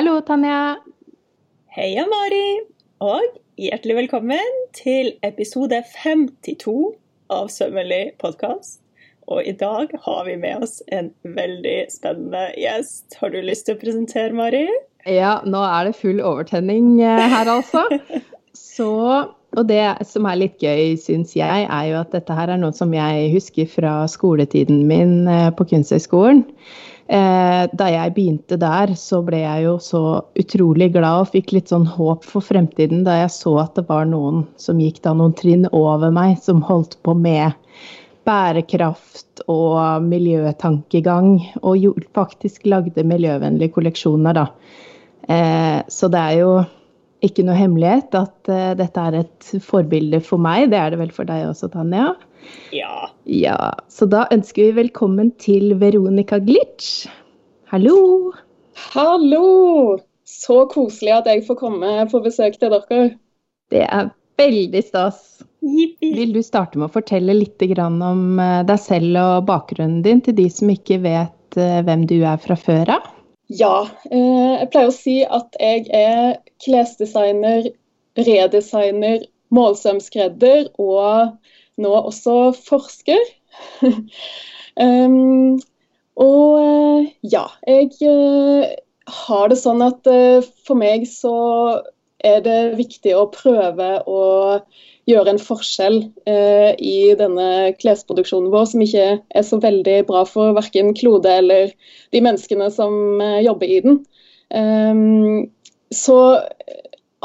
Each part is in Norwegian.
Hallo, Tanja. Heia, Mari. Og hjertelig velkommen til episode 52 av Sømmelig podkast. Og i dag har vi med oss en veldig spennende gjest. Har du lyst til å presentere, Mari? Ja, nå er det full overtenning eh, her, altså. Så og det som er litt gøy, syns jeg, er jo at dette her er noe som jeg husker fra skoletiden min eh, på Kunsthøgskolen. Eh, da jeg begynte der, så ble jeg jo så utrolig glad og fikk litt sånn håp for fremtiden da jeg så at det var noen som gikk da noen trinn over meg, som holdt på med bærekraft og miljøtankegang, og faktisk lagde miljøvennlige kolleksjoner, da. Eh, så det er jo ikke noe hemmelighet at eh, dette er et forbilde for meg. Det er det vel for deg også, Tanja? Ja. ja. Så da ønsker vi velkommen til Veronica Glitch. Hallo! Hallo! Så koselig at jeg får komme på besøk til dere. Det er veldig stas. Vil du starte med å fortelle litt om eh, deg selv og bakgrunnen din til de som ikke vet eh, hvem du er fra før av? Ja. Eh, jeg pleier å si at jeg er klesdesigner, redesigner, målsømskredder og nå også forsker. um, og eh, ja, jeg uh, har det sånn at uh, for meg så er det viktig å prøve å gjøre en forskjell eh, i denne klesproduksjonen vår, som ikke er så veldig bra for verken klode eller de menneskene som eh, jobber i den. Um, så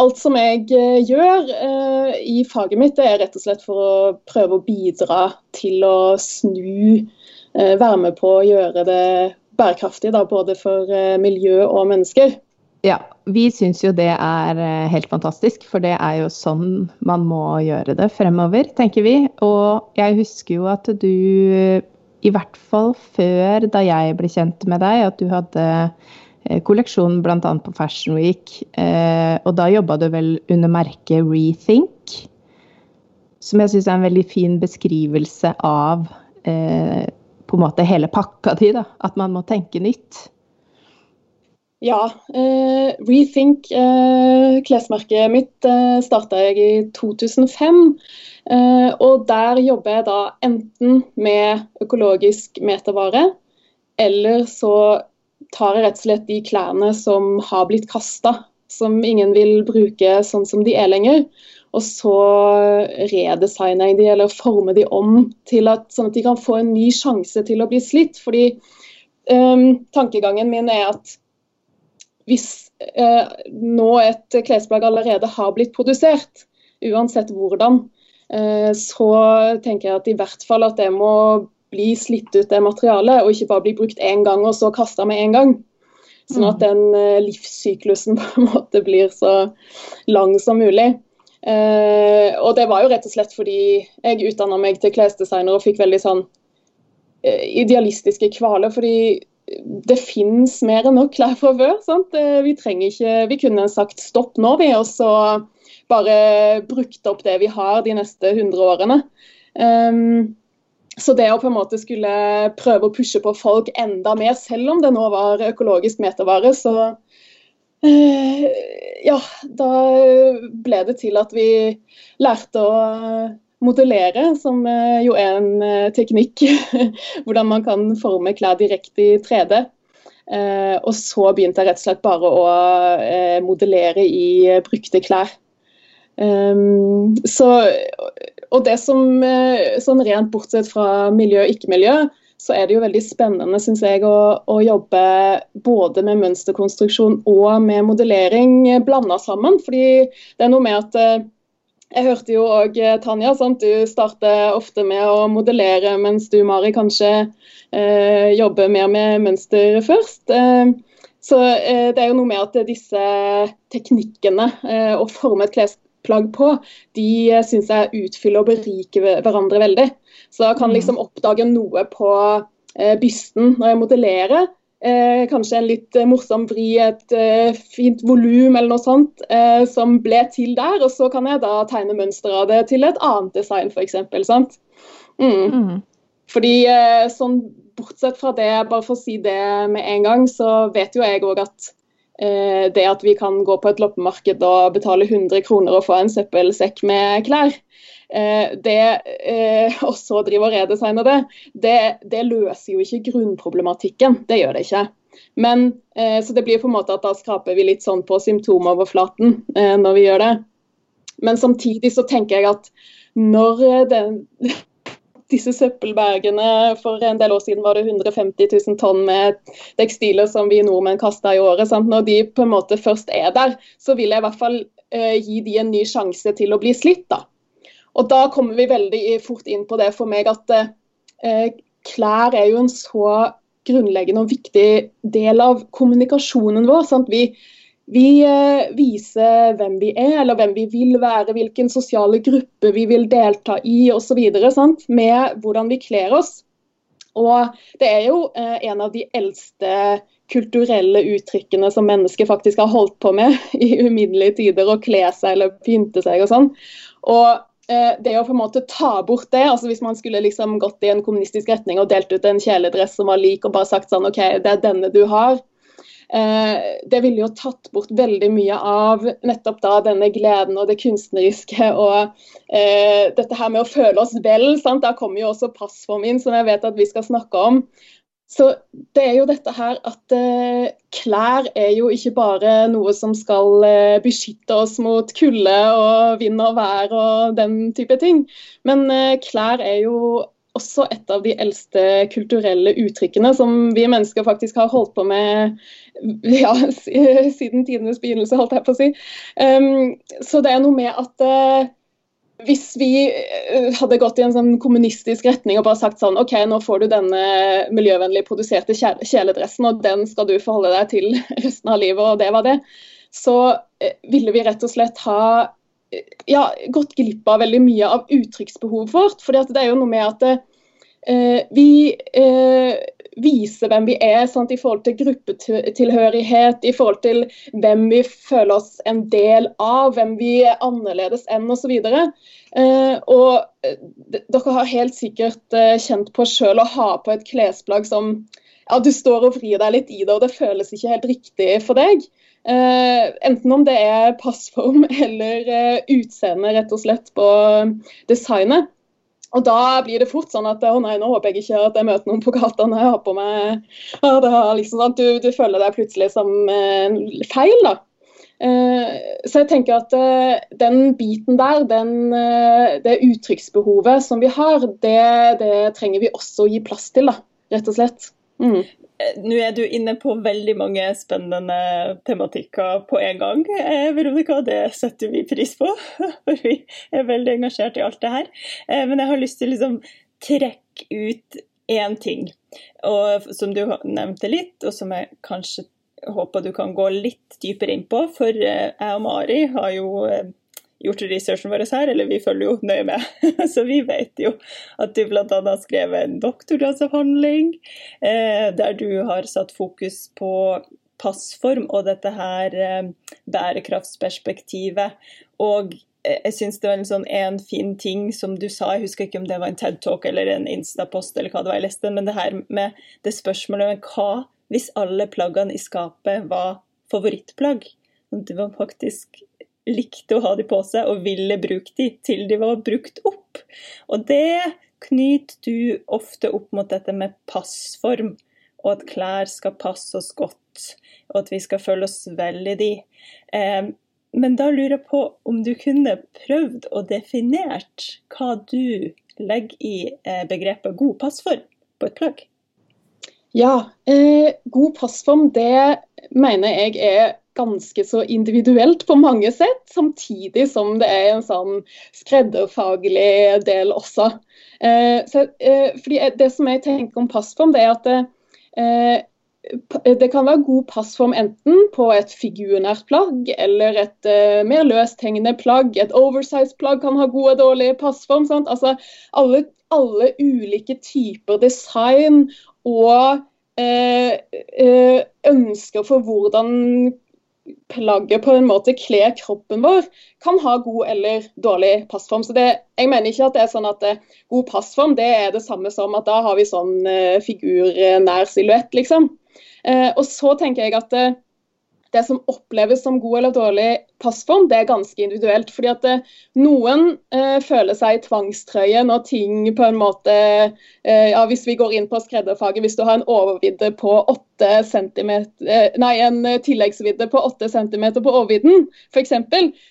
alt som jeg eh, gjør eh, i faget mitt, det er rett og slett for å prøve å bidra til å snu, eh, være med på å gjøre det bærekraftig, da, både for eh, miljø og mennesker. Ja, vi syns jo det er eh, helt fantastisk, for det er jo sånn man må gjøre det fremover, tenker vi. Og jeg husker jo at du, i hvert fall før da jeg ble kjent med deg, at du hadde eh, kolleksjon bl.a. på Fashion Week. Eh, og da jobba du vel under merket Rethink, som jeg syns er en veldig fin beskrivelse av på en måte hele pakka di. da, At man må tenke nytt. Ja. Eh, Rethink, eh, klesmerket mitt, eh, starta jeg i 2005. Eh, og der jobber jeg da enten med økologisk metervare, eller så tar jeg rett og slett de klærne som har blitt kasta, som ingen vil bruke sånn som de er lenger. Og så redesigner jeg de, eller former de om, til at, sånn at de kan få en ny sjanse til å bli slitt. Fordi um, tankegangen min er at hvis uh, nå et klesplagg allerede har blitt produsert, uansett hvordan, eh, så tenker jeg at i hvert fall at det må bli slitt ut det materialet, og ikke bare bli brukt én gang og så kasta med en gang. Sånn at mm. den eh, livssyklusen på en måte blir så lang som mulig. Eh, og det var jo rett og slett fordi jeg utdanna meg til klesdesigner og fikk veldig sånn eh, idealistiske kvaler. fordi det finnes mer enn nok klær fra før. Sant? Eh, vi trenger ikke Vi kunne sagt stopp nå, vi, og så bare brukt opp det vi har de neste 100 årene. Um, så det å på en måte skulle prøve å pushe på folk enda mer, selv om det nå var økologisk metervare, så eh, ja, da ble det til at vi lærte å modellere, som eh, jo er en eh, teknikk. Hvordan man kan forme klær direkte i 3D. Eh, og så begynte jeg rett og slett bare å modellere i brukte klær. Um, så, og det som sånn rent bortsett fra miljø og ikke-miljø, så er det jo veldig spennende synes jeg, å, å, jobbe både med mønsterkonstruksjon og med modellering blanda sammen. fordi det er noe med at jeg hørte jo òg eh, Tanja, sant? du starter ofte med å modellere, mens du Mari kanskje eh, jobber mer med mønster først. Eh, så eh, det er jo noe med at disse teknikkene eh, å forme et klesplagg på, de eh, syns jeg utfyller og beriker hverandre veldig. Så jeg kan mm. liksom oppdage noe på bysten når jeg modellerer, Eh, kanskje en litt eh, morsom vri, et eh, fint volum eller noe sånt eh, som ble til der. Og så kan jeg da tegne mønster av det til et annet design, f.eks. Sant? Mm. Mm. Fordi eh, sånn bortsett fra det, bare for å si det med en gang, så vet jo jeg òg at eh, det at vi kan gå på et loppemarked og betale 100 kroner og få en søppelsekk med klær. Eh, det, eh, og så drive og redesigne det, det, det løser jo ikke grunnproblematikken. Det gjør det ikke. Men, eh, så det blir på en måte at da skraper vi litt sånn på symptomoverflaten eh, når vi gjør det. Men samtidig så tenker jeg at når den, disse søppelbergene For en del år siden var det 150 000 tonn med tekstiler som vi nordmenn kasta i året. Sant? Når de på en måte først er der, så vil jeg i hvert fall eh, gi de en ny sjanse til å bli slitt. da. Og da kommer vi veldig fort inn på det for meg at eh, klær er jo en så grunnleggende og viktig del av kommunikasjonen vår. Sant? Vi, vi eh, viser hvem vi er, eller hvem vi vil være, hvilken sosiale gruppe vi vil delta i osv. Med hvordan vi kler oss. Og Det er jo eh, en av de eldste kulturelle uttrykkene som mennesker faktisk har holdt på med i uminnelige tider, å kle seg eller pynte seg og sånn. Og eh, det å på en måte ta bort det, altså hvis man skulle liksom gått i en kommunistisk retning og delt ut en kjeledress som var lik, og bare sagt sånn OK, det er denne du har, det ville jo tatt bort veldig mye av nettopp da denne gleden og det kunstneriske og eh, dette her med å føle oss vel. Sant? Da kommer jo også passformen inn, som jeg vet at vi skal snakke om. Så det er jo dette her at eh, klær er jo ikke bare noe som skal eh, beskytte oss mot kulde og vind og vær og den type ting. Men eh, klær er jo også et av de eldste kulturelle uttrykkene som vi mennesker faktisk har holdt på med ja, siden tidenes begynnelse, holdt jeg på å si. Um, så det er noe med at uh, hvis vi uh, hadde gått i en sånn kommunistisk retning og bare sagt sånn OK, nå får du denne miljøvennlig produserte kjeledressen, og den skal du forholde deg til resten av livet, og det var det, så uh, ville vi rett og slett ha ja, gått glipp av veldig mye av uttrykksbehovet vårt. For det er jo noe med at vi viser hvem vi er sant, i forhold til gruppetilhørighet, i forhold til hvem vi føler oss en del av, hvem vi er annerledes enn osv. Eh, og eh, dere har helt sikkert eh, kjent på sjøl å ha på et klesplagg som ja, du står og vrir deg litt i det, og det føles ikke helt riktig for deg. Eh, enten om det er passform eller uh, utseende, rett og slett, på designet. Og da blir det fort sånn at å nei, nå håper jeg ikke at jeg møter noen på gata når jeg har på meg ja, liksom sånn, du, du, føler deg plutselig som uh, feil, da. Eh, så jeg tenker at eh, den biten der, den, eh, det uttrykksbehovet som vi har, det, det, trenger vi også å gi plass til, da, rett og slett. Mm. Eh, nå er du inne på veldig mange spennende tematikker på en gang, eh, Veronica. Det setter vi pris på, for vi er veldig engasjert i alt det her. Eh, men jeg har lyst til å liksom trekke ut én ting, og, som du nevnte litt, og som jeg kanskje håper du kan gå litt dypere inn på. For jeg og Mari har jo gjort researchen vår her, eller vi følger jo nøye med. Så vi vet jo at du bl.a. har skrevet en doktorgradsavhandling eh, der du har satt fokus på passform og dette her eh, bærekraftsperspektivet. Og eh, jeg syns det var en sånn en fin ting som du sa, jeg husker ikke om det var en TED-talk eller en Insta-post eller hva det var jeg leste, men det her med det spørsmålet om hva hvis alle plaggene i skapet var favorittplagg? Det var faktisk likte å ha de på seg og ville bruke de til de var brukt opp. Og det knyter du ofte opp mot dette med passform, og at klær skal passe oss godt, og at vi skal føle oss vel i de. Eh, men da lurer jeg på om du kunne prøvd å definert hva du legger i eh, begrepet god passform på et plagg? Ja, eh, god passform det mener jeg er ganske så individuelt på mange sett, samtidig som det er en sånn skredderfaglig del også. Eh, så, eh, fordi Det som jeg tenker om passform, det er at det, eh, det kan være god passform enten på et figurnært plagg eller et uh, mer løsthengende plagg. Et oversize-plagg kan ha god og dårlig passform. Altså, alle, alle, ulike typer design og uh, ønsker for hvordan plagget på en måte kler kroppen vår, kan ha god eller dårlig passform. Så det, Jeg mener ikke at det er sånn at eh, god passform det er det samme som at da har vi sånn uh, figurnær silhuett, liksom. Uh, og så tenker jeg at det, det som oppleves som god eller dårlig passform, det er ganske individuelt. fordi at det, Noen eh, føler seg i tvangstrøye når ting på en måte eh, ja, Hvis vi går inn på skredderfaget, hvis du har en overvidde på 8 cm, eh, nei, en tilleggsvidde på 8 cm på overvidden, f.eks.,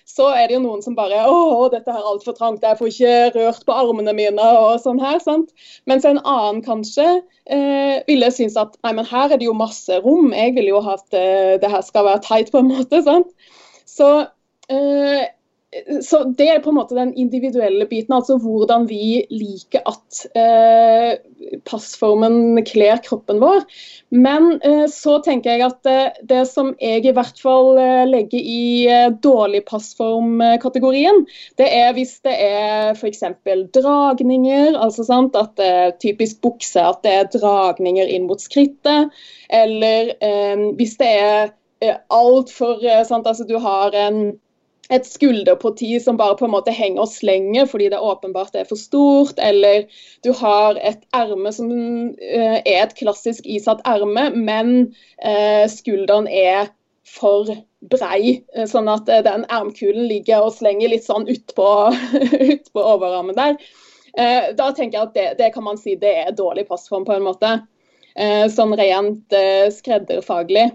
så er det jo noen som bare Å, dette her er altfor trangt, jeg får ikke rørt på armene mine og sånn her. sant? Mens en annen kanskje eh, ville synes at nei, men her er det jo masse rom, jeg ville jo hatt eh, det her skal være tight på en måte. sant? Så, eh, så, det er på en måte den individuelle biten, altså hvordan vi liker at eh, passformen kler kroppen vår. Men eh, så tenker jeg at det, eh, som jeg i hvert fall eh, legger i eh, dårlig passform-kategorien, det er hvis det er f.eks. dragninger, altså sant, at det er typisk bukse, at det er dragninger inn mot skrittet, eller hvis det er Eh, altfor eh, altså Du har en, et skulderparti som bare på en måte henger og slenger fordi det åpenbart er for stort, eller du har et erme som er et klassisk isatt erme, men skulderen er for brei, sånn at den ermkulen ligger og slenger litt sånn utpå ut overarmen der. Da tenker jeg at det, det, kan man si det er dårlig passform på en måte. Sånn rent skredderfaglig.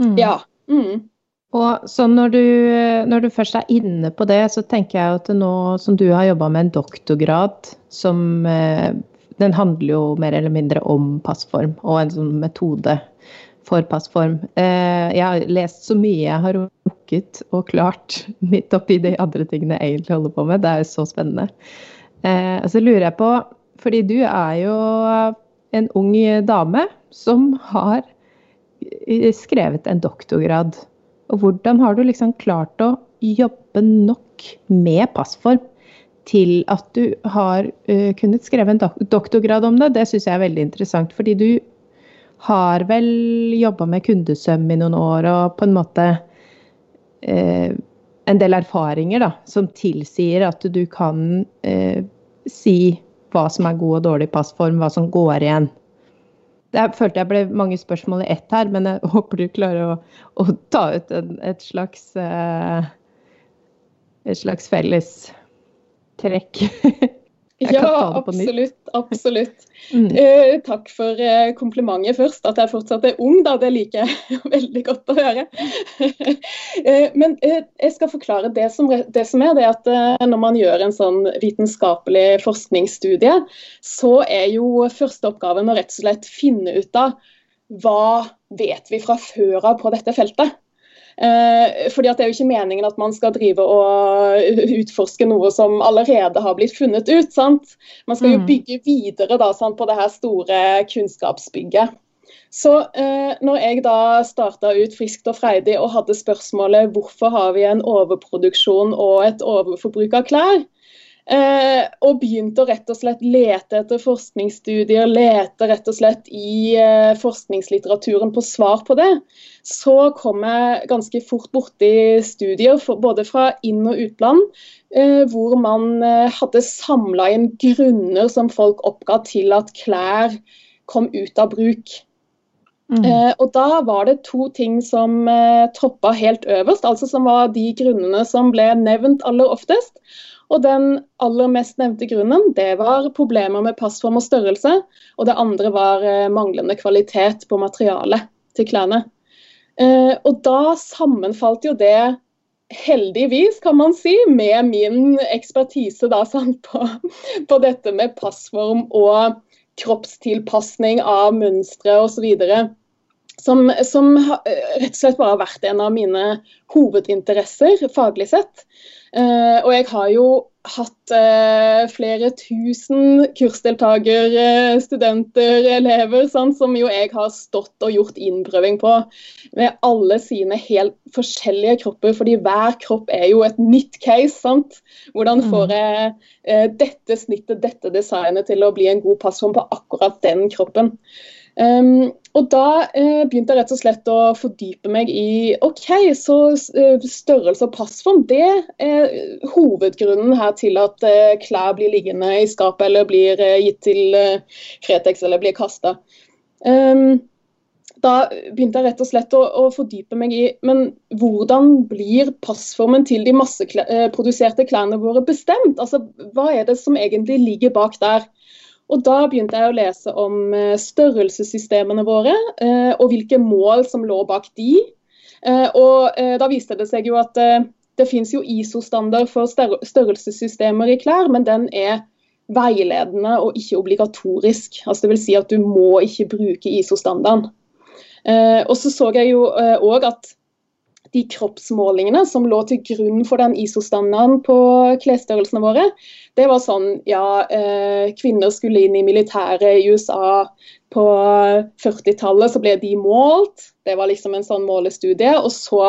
Mm. Ja. Mm. Og så når du, når du, først er inne på det, så tenker jeg at nå som du har jobba med en doktorgrad som eh, Den handler jo mer eller mindre om passform og en sånn metode for passform. Eh, jeg har lest så mye jeg har rukket og klart midt oppi de andre tingene jeg egentlig holder på med. Det er jo så spennende. og så lurer jeg på, fordi du er jo en ung dame som har skrevet en doktorgrad. Og hvordan har du liksom klart å jobbe nok med passform til at du har uh, kunnet skrive en dok doktorgrad om det? Det syns jeg er veldig interessant. Fordi du har vel jobba med kundesøm i noen år og på en måte uh, en del erfaringer da, som tilsier at du kan uh, si hva som er god og dårlig passform, hva som går igjen. Jeg følte jeg ble mange spørsmål i ett her, men jeg håper du klarer å, å ta ut en, et slags uh, et slags felles trekk. ja, absolutt. absolutt. Mm. Eh, takk for eh, komplimentet først. At jeg fortsatt er ung, da, det liker jeg veldig godt å høre. eh, men eh, jeg skal forklare det som, det som er det at eh, når man gjør en sånn vitenskapelig forskningsstudie, så er jo første oppgaven å rett og slett finne ut av hva vet vi fra før av på dette feltet. Eh, fordi at Det er jo ikke meningen at man skal drive og utforske noe som allerede har blitt funnet ut. sant? Man skal jo mm. bygge videre da, sant, på det her store kunnskapsbygget. Så eh, når jeg da starta ut friskt og freidig og hadde spørsmålet hvorfor har vi en overproduksjon og et overforbruk av klær, Eh, og begynte å rett og slett lete etter forskningsstudier, lete rett og slett i eh, forskningslitteraturen på svar på det, så kom jeg ganske fort borti studier for, både fra inn- og utland eh, hvor man eh, hadde samla inn grunner som folk oppga til at klær kom ut av bruk. Mm. Eh, og Da var det to ting som eh, toppa helt øverst, altså som var de grunnene som ble nevnt aller oftest. Og den aller mest nevnte grunnen det var problemer med passform og størrelse. Og det andre var eh, manglende kvalitet på materialet til klærne. Eh, og da sammenfalt jo det heldigvis, kan man si, med min ekspertise da, på, på, dette med passform og kroppstilpasning av mønstre osv. Som, som rett og slett bare har vært en av mine hovedinteresser faglig sett. Uh, og jeg har jo hatt uh, flere tusen kursdeltakere, studenter, elever, sånn, som jo jeg har stått og gjort innprøving på. Med alle sine helt forskjellige kropper, fordi hver kropp er jo et nytt case. sant? Hvordan mm. får jeg uh, dette snittet, dette designet til å bli en god passform på akkurat den kroppen? Um, og Da uh, begynte jeg rett og slett å fordype meg i ok, så uh, størrelse og passform det er hovedgrunnen her til at uh, klær blir liggende i skapet eller blir gitt til Fretex eller blir kasta. Um, da begynte jeg rett og slett å, å, fordype meg i men hvordan blir passformen til de masseproduserte klærne våre bestemt? Altså, Hva er det som egentlig ligger bak der? Og Da begynte jeg å lese om eh, størrelsessystemene våre, eh, og hvilke mål som lå bak de. Eh, og Da viste det seg jo at det finnes jo ISO-standard for størrelsessystemer i klær, men den er veiledende og ikke obligatorisk. Altså vil si at du må ikke bruke ISO-standarden. Og så så jeg jo òg at de kroppsmålingene som lå til grunn for den ISO-standarden på klesstørrelsene våre, det var sånn ja, eh, kvinner skulle inn i militæret i USA på 40-tallet, så ble de målt. Det var liksom en sånn målestudie. Og så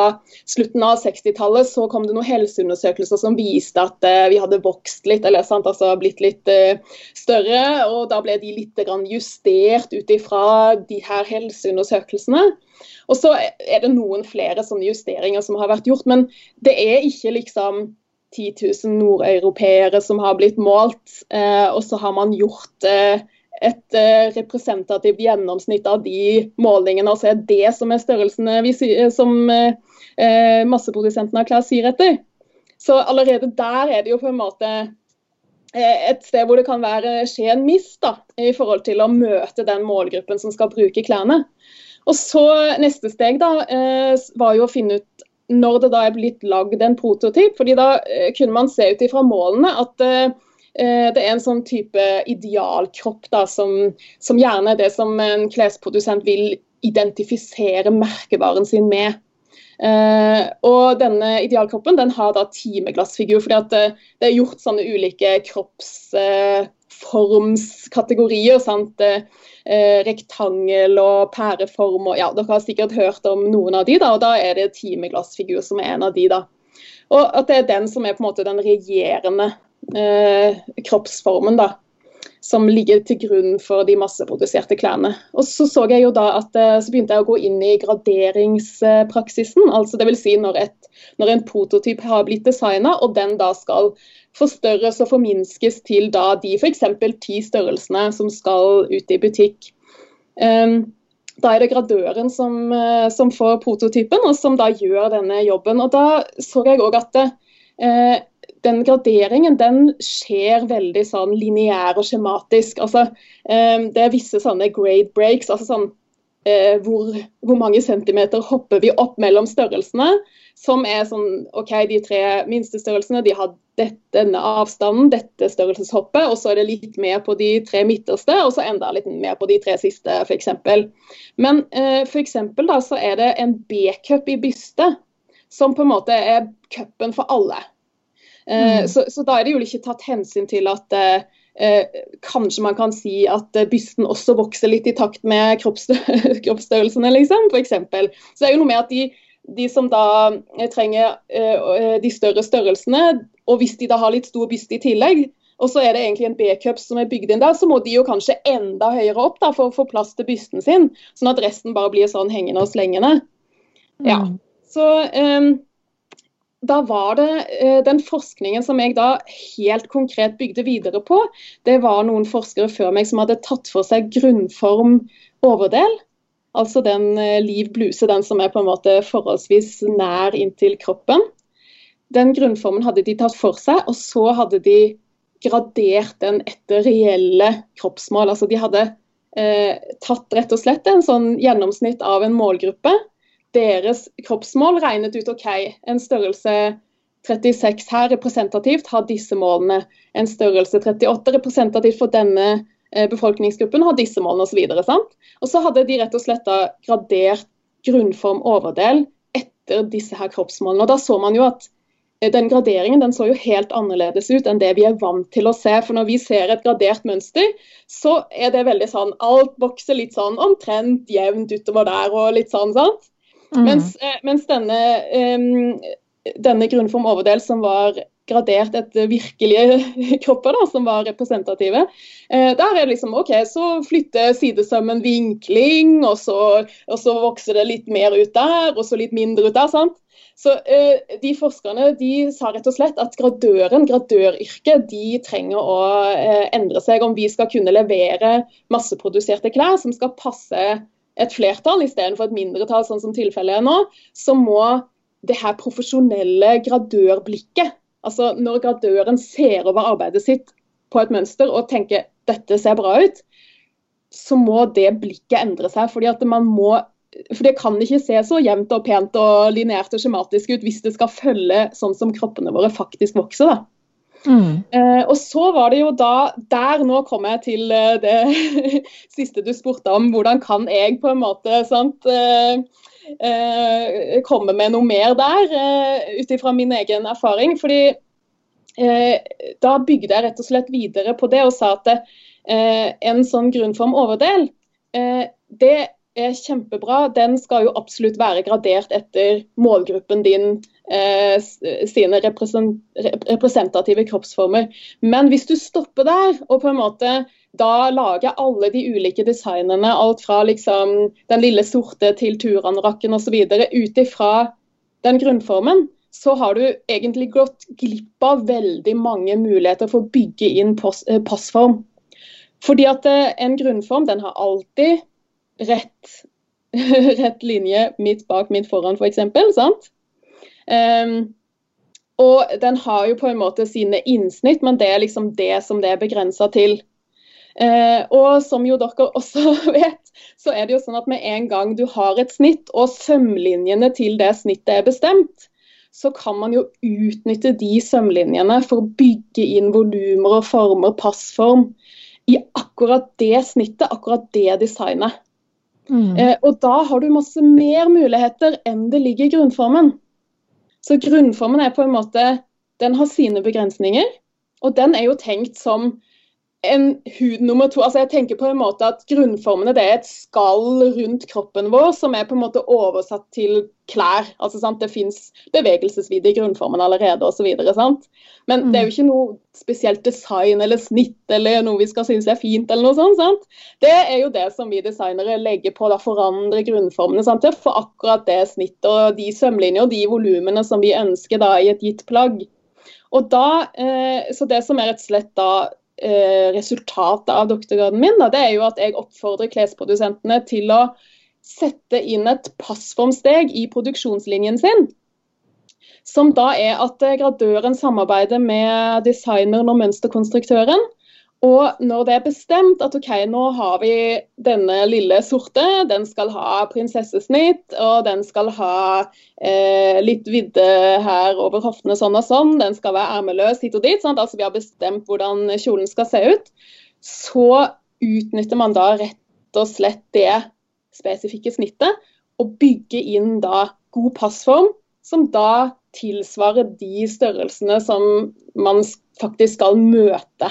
slutten av 60-tallet så kom det noen helseundersøkelser som viste at uh, vi hadde vokst litt, eller sant, altså blitt litt uh, større. Og da ble de litt justert ut ifra de her helseundersøkelsene. Og så er det noen flere sånne justeringer som har vært gjort, men det er ikke liksom 10 000 nordeuropeere som har blitt målt, uh, og så har man gjort et uh, representativt gjennomsnitt av de målingene. Altså er det som er størrelsene vi, som masseprodusentene av klær sier etter. Så allerede der er det jo på en måte et sted hvor det kan være, skje en mist da, i forhold til å møte den målgruppen som skal bruke klærne. Og så Neste steg da, var jo å finne ut når det da er blitt lagd en prototyp. fordi Da kunne man se ut ifra målene at Eh, det er en sånn type idealkropp da, som, som, gjerne er det som en klesprodusent vil identifisere merkevaren sin med. Uh, og denne idealkroppen den har da timeglassfigur, fordi at eh, det er gjort sånne ulike kroppsformskategorier. Uh, uh, rektangel og pæreform og ja, Dere har sikkert hørt om noen av de, da, og da er det timeglassfigur som er en av de. da. Og at det er den som er på en måte den regjerende eh, kroppsformen da, som ligger til grunn for de masseproduserte klærne. Og så så jeg jo da at eh, så begynte jeg å gå inn i graderingspraksisen. altså Dvs. Si når, et, når en prototyp har blitt designa, og den da skal forstørres og forminskes til da de f.eks. ti størrelsene som skal ut i butikk. Um, da er det gradøren som, eh, som, får prototypen, og som da gjør denne jobben. Og Da så jeg òg at eh, den graderingen den skjer veldig sånn lineær og skjematisk. Altså, eh, det er visse sånne grade breaks. altså sånn eh, hvor, hvor, mange centimeter hopper vi opp mellom størrelsene. Som er sånn OK, de tre minste størrelsene de har dette, denne avstanden, dette størrelseshoppet. Og så er det litt mer på de tre midterste, og så enda litt mer på de tre siste, f.eks. Men eh, f.eks. da så er det en B-cup i byste, som på en måte er cupen for alle. Eh, mm. Så, så, da er det jo ikke tatt hensyn til at eh, eh kanskje man kan si at eh, bysten også vokser litt i takt med kroppsstø kroppsstørrelsene, liksom, f.eks. Så det er jo noe med at de, de som da trenger eh, de større størrelsene, og hvis de da har litt stor byste i tillegg, og så er det egentlig en B-cup som er bygd inn der, så må de jo kanskje enda høyere opp da, for å få plass til bysten sin, sånn at resten bare blir sånn hengende og slengende. Ja, mm. så... Um, da var det eh, Den forskningen som jeg da helt konkret bygde videre på, det var noen forskere før meg som hadde tatt for seg grunnform overdel. Altså den eh, liv bluse, den som er på en måte forholdsvis nær inntil kroppen. Den grunnformen hadde de tatt for seg, og så hadde de gradert den etter reelle kroppsmål. Altså de hadde eh, tatt rett og slett en sånn gjennomsnitt av en målgruppe deres kroppsmål regnet ut OK, en størrelse 36 her representativt har disse målene. En størrelse 38 representativt for denne eh, befolkningsgruppen har disse målene osv. Og, og så hadde de rett og slett da gradert grunnform overdel etter disse her kroppsmålene. Og Da så man jo at eh, den graderingen den så jo helt annerledes ut enn det vi er vant til å se. For når vi ser et gradert mønster, så er det veldig sånn Alt vokser litt sånn omtrent jevnt utover der og litt sånn. sant? Mm. Mens, eh, mens, denne, um, denne grunnform overdel som var gradert etter virkelige kropper, da, som var representative. Eh, der er det liksom OK, så flytter sidesømmen vinkling, og så, og så, vokser det litt mer ut der, og så litt mindre ut der. sant? Så eh, de Forskerne de sa rett og slett at gradøren, gradøryrket de trenger å eh, endre seg om vi skal kunne levere masseproduserte klær som skal passe et flertall istedenfor et mindretall, sånn som tilfellet er nå, så må det her profesjonelle gradørblikket, altså når gradøren ser over arbeidet sitt på et mønster og tenker dette ser bra ut, så må det blikket endre seg. fordi at man må for det kan ikke se så jevnt og pent og lineært og skjematisk ut hvis det skal følge sånn som kroppene våre faktisk vokser. da. Mm. Eh, og så var det jo da Der nå kommer jeg til eh, det siste du spurte om. Hvordan kan jeg på en måte sant, eh komme med noe mer der, eh, ut ifra min egen erfaring? Fordi da bygde jeg rett og slett videre på det og sa at en sånn grunnform overdel, det er kjempebra. Den skal jo absolutt være gradert etter målgruppen din eh, sine representative kroppsformer. Men hvis du stopper der, og på en måte da lager alle de ulike designene, alt fra liksom den lille sorte til turanorakken osv., ut ifra den grunnformen, så har du egentlig gått glipp av veldig mange muligheter for å bygge inn eh, passform. Fordi at eh, en grunnform den har alltid rett, rett linje midt bak, midt foran f.eks. sant? Um, og den har jo på en måte sine innsnitt, men det er liksom det som det er begrensa til. Uh, og som jo dere også vet, så er det jo sånn at med en gang du har et snitt, og sømlinjene til det snittet er bestemt, så kan man jo utnytte de sømlinjene for å bygge inn volumer og former, passform, i akkurat det snittet, akkurat det designet. Mm. Eh, og da har du masse mer muligheter enn det ligger i grunnformen. Så grunnformen er på en måte Den har sine begrensninger. Og den er jo tenkt som en hud nummer to. Altså jeg tenker på en måte at Grunnformene det er et skall rundt kroppen vår som er på en måte oversatt til klær. Altså sant? Det fins bevegelsesvidde i grunnformen allerede osv. Men mm. det er jo ikke noe spesielt design eller snitt eller noe vi skal synes er fint. eller noe sånt. Sant? Det er jo det som vi designere legger på da forandre grunnformene sant? til for akkurat det snittet og de sømlinjer og de volumene som vi ønsker da i et gitt plagg. Og da, eh, så Det som er rett og slett da resultatet av doktorgraden min, det er jo at jeg oppfordrer klesprodusentene til å sette inn et passformsteg i produksjonslinjen sin. Som da er at eh, gradøren samarbeider med designeren og mønsterkonstruktøren og når det er bestemt at OK, nå har vi denne lille sorte, den skal ha prinsessesnitt, og den skal ha eh, litt vidde her over hoftene sånn og sånn, den skal være ermeløs hit og dit, sant? altså vi har bestemt hvordan kjolen skal se ut, så utnytter man da rett og slett det spesifikke snittet og bygger inn da god passform, som da tilsvarer de størrelsene som man faktisk skal møte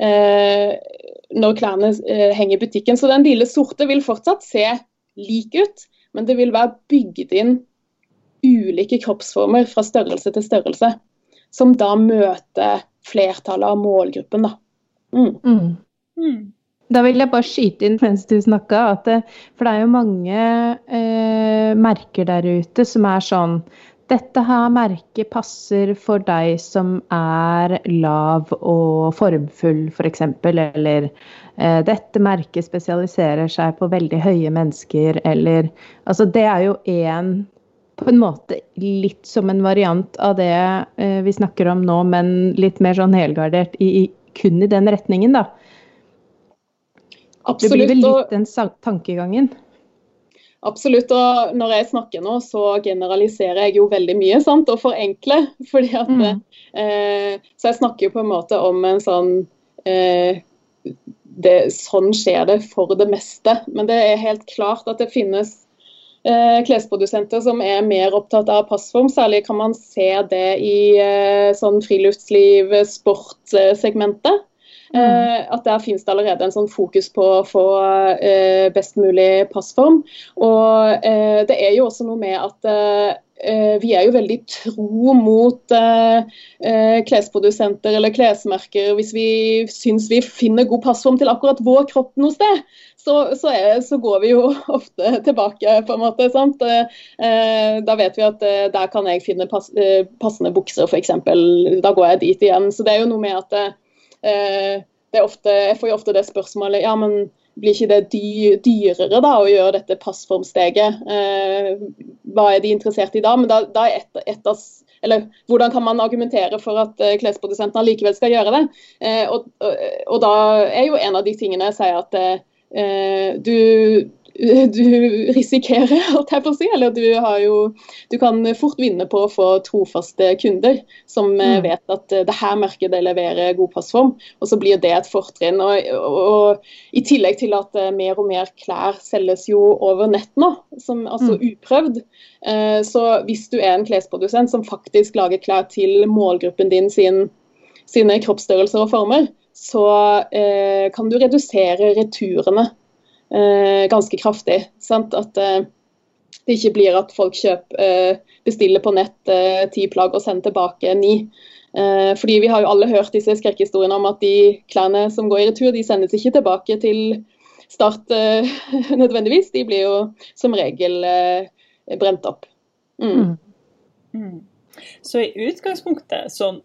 når klærne eh, henger i butikken. Så den lille sorte vil fortsatt se lik ut, men det vil være bygd inn ulike kroppsformer fra størrelse til størrelse, som da møter flertallet av målgruppen. Da. Mm. Mm. Mm. Da vil jeg bare skyte inn mens du snakka, for det er jo mange eh, merker der ute som er sånn dette her merket passer for deg som er lav og formfull, f.eks. For eller eh, dette merket spesialiserer seg på veldig høye mennesker, eller Altså, det er jo én på en måte litt som en variant av det eh, vi snakker om nå, men litt mer sånn helgardert i, i, kun i den retningen, da. Absolutt. Det blir vel litt den tankegangen. Absolutt. og Når jeg snakker nå, så generaliserer jeg jo veldig mye sant, og forenkler. fordi at, mm. eh, Så jeg snakker jo på en måte om en sånn eh, det, Sånn skjer det for det meste. Men det er helt klart at det finnes eh, klesprodusenter som er mer opptatt av passform. Særlig kan man se det i eh, sånn friluftsliv, sportsegmentet. Mm. Eh, at der finnes det allerede en sånn fokus på å få eh, best mulig passform. Og eh, det er jo også noe med at vi er jo veldig tro mot klesprodusenter eller klesmerker hvis vi syns vi finner god passform til akkurat vår kropp noe sted. Så, så, er, så, går vi jo ofte tilbake, på en måte. sant? da vet vi at der kan jeg finne pass, passende bukser, f.eks. Da går jeg dit igjen. Så det er jo noe med at ofte, jeg får jo ofte det spørsmålet ja, men blir ikke det dy dyrere da, å gjøre dette passformsteget? Eh, hva er de interessert i da? Men da, da er et, et av eller hvordan kan man argumentere for at uh, klesprodusentene likevel skal gjøre det? Eh, og, og, og, da er jo en av de tingene jeg sier at eh, du du risikerer, holdt jeg på å si. Eller du, har jo, du kan fort vinne på å få trofaste kunder som eh, mm. vet at eh, det her markedet leverer god passform, og så blir det et fortrinn. Og, og, og, I tillegg til at eh, mer og mer klær selges jo over nett nå, som, altså mm. uprøvd. Så hvis du er en klesprodusent som faktisk lager klær til målgruppen din sin, sine kroppsstørrelser og former, så eh, kan du redusere returene ganske kraftig. Sant? At eh, det ikke blir at folk kjøper, eh, bestiller på nett eh, ti plagg og sender tilbake ni. Eh, fordi Vi har jo alle hørt disse skrekkhistoriene om at de klærne som går i retur, de sendes ikke tilbake til start eh, nødvendigvis. De blir jo som regel brent opp. Mm. Mm. mm. Så i utgangspunktet, sånn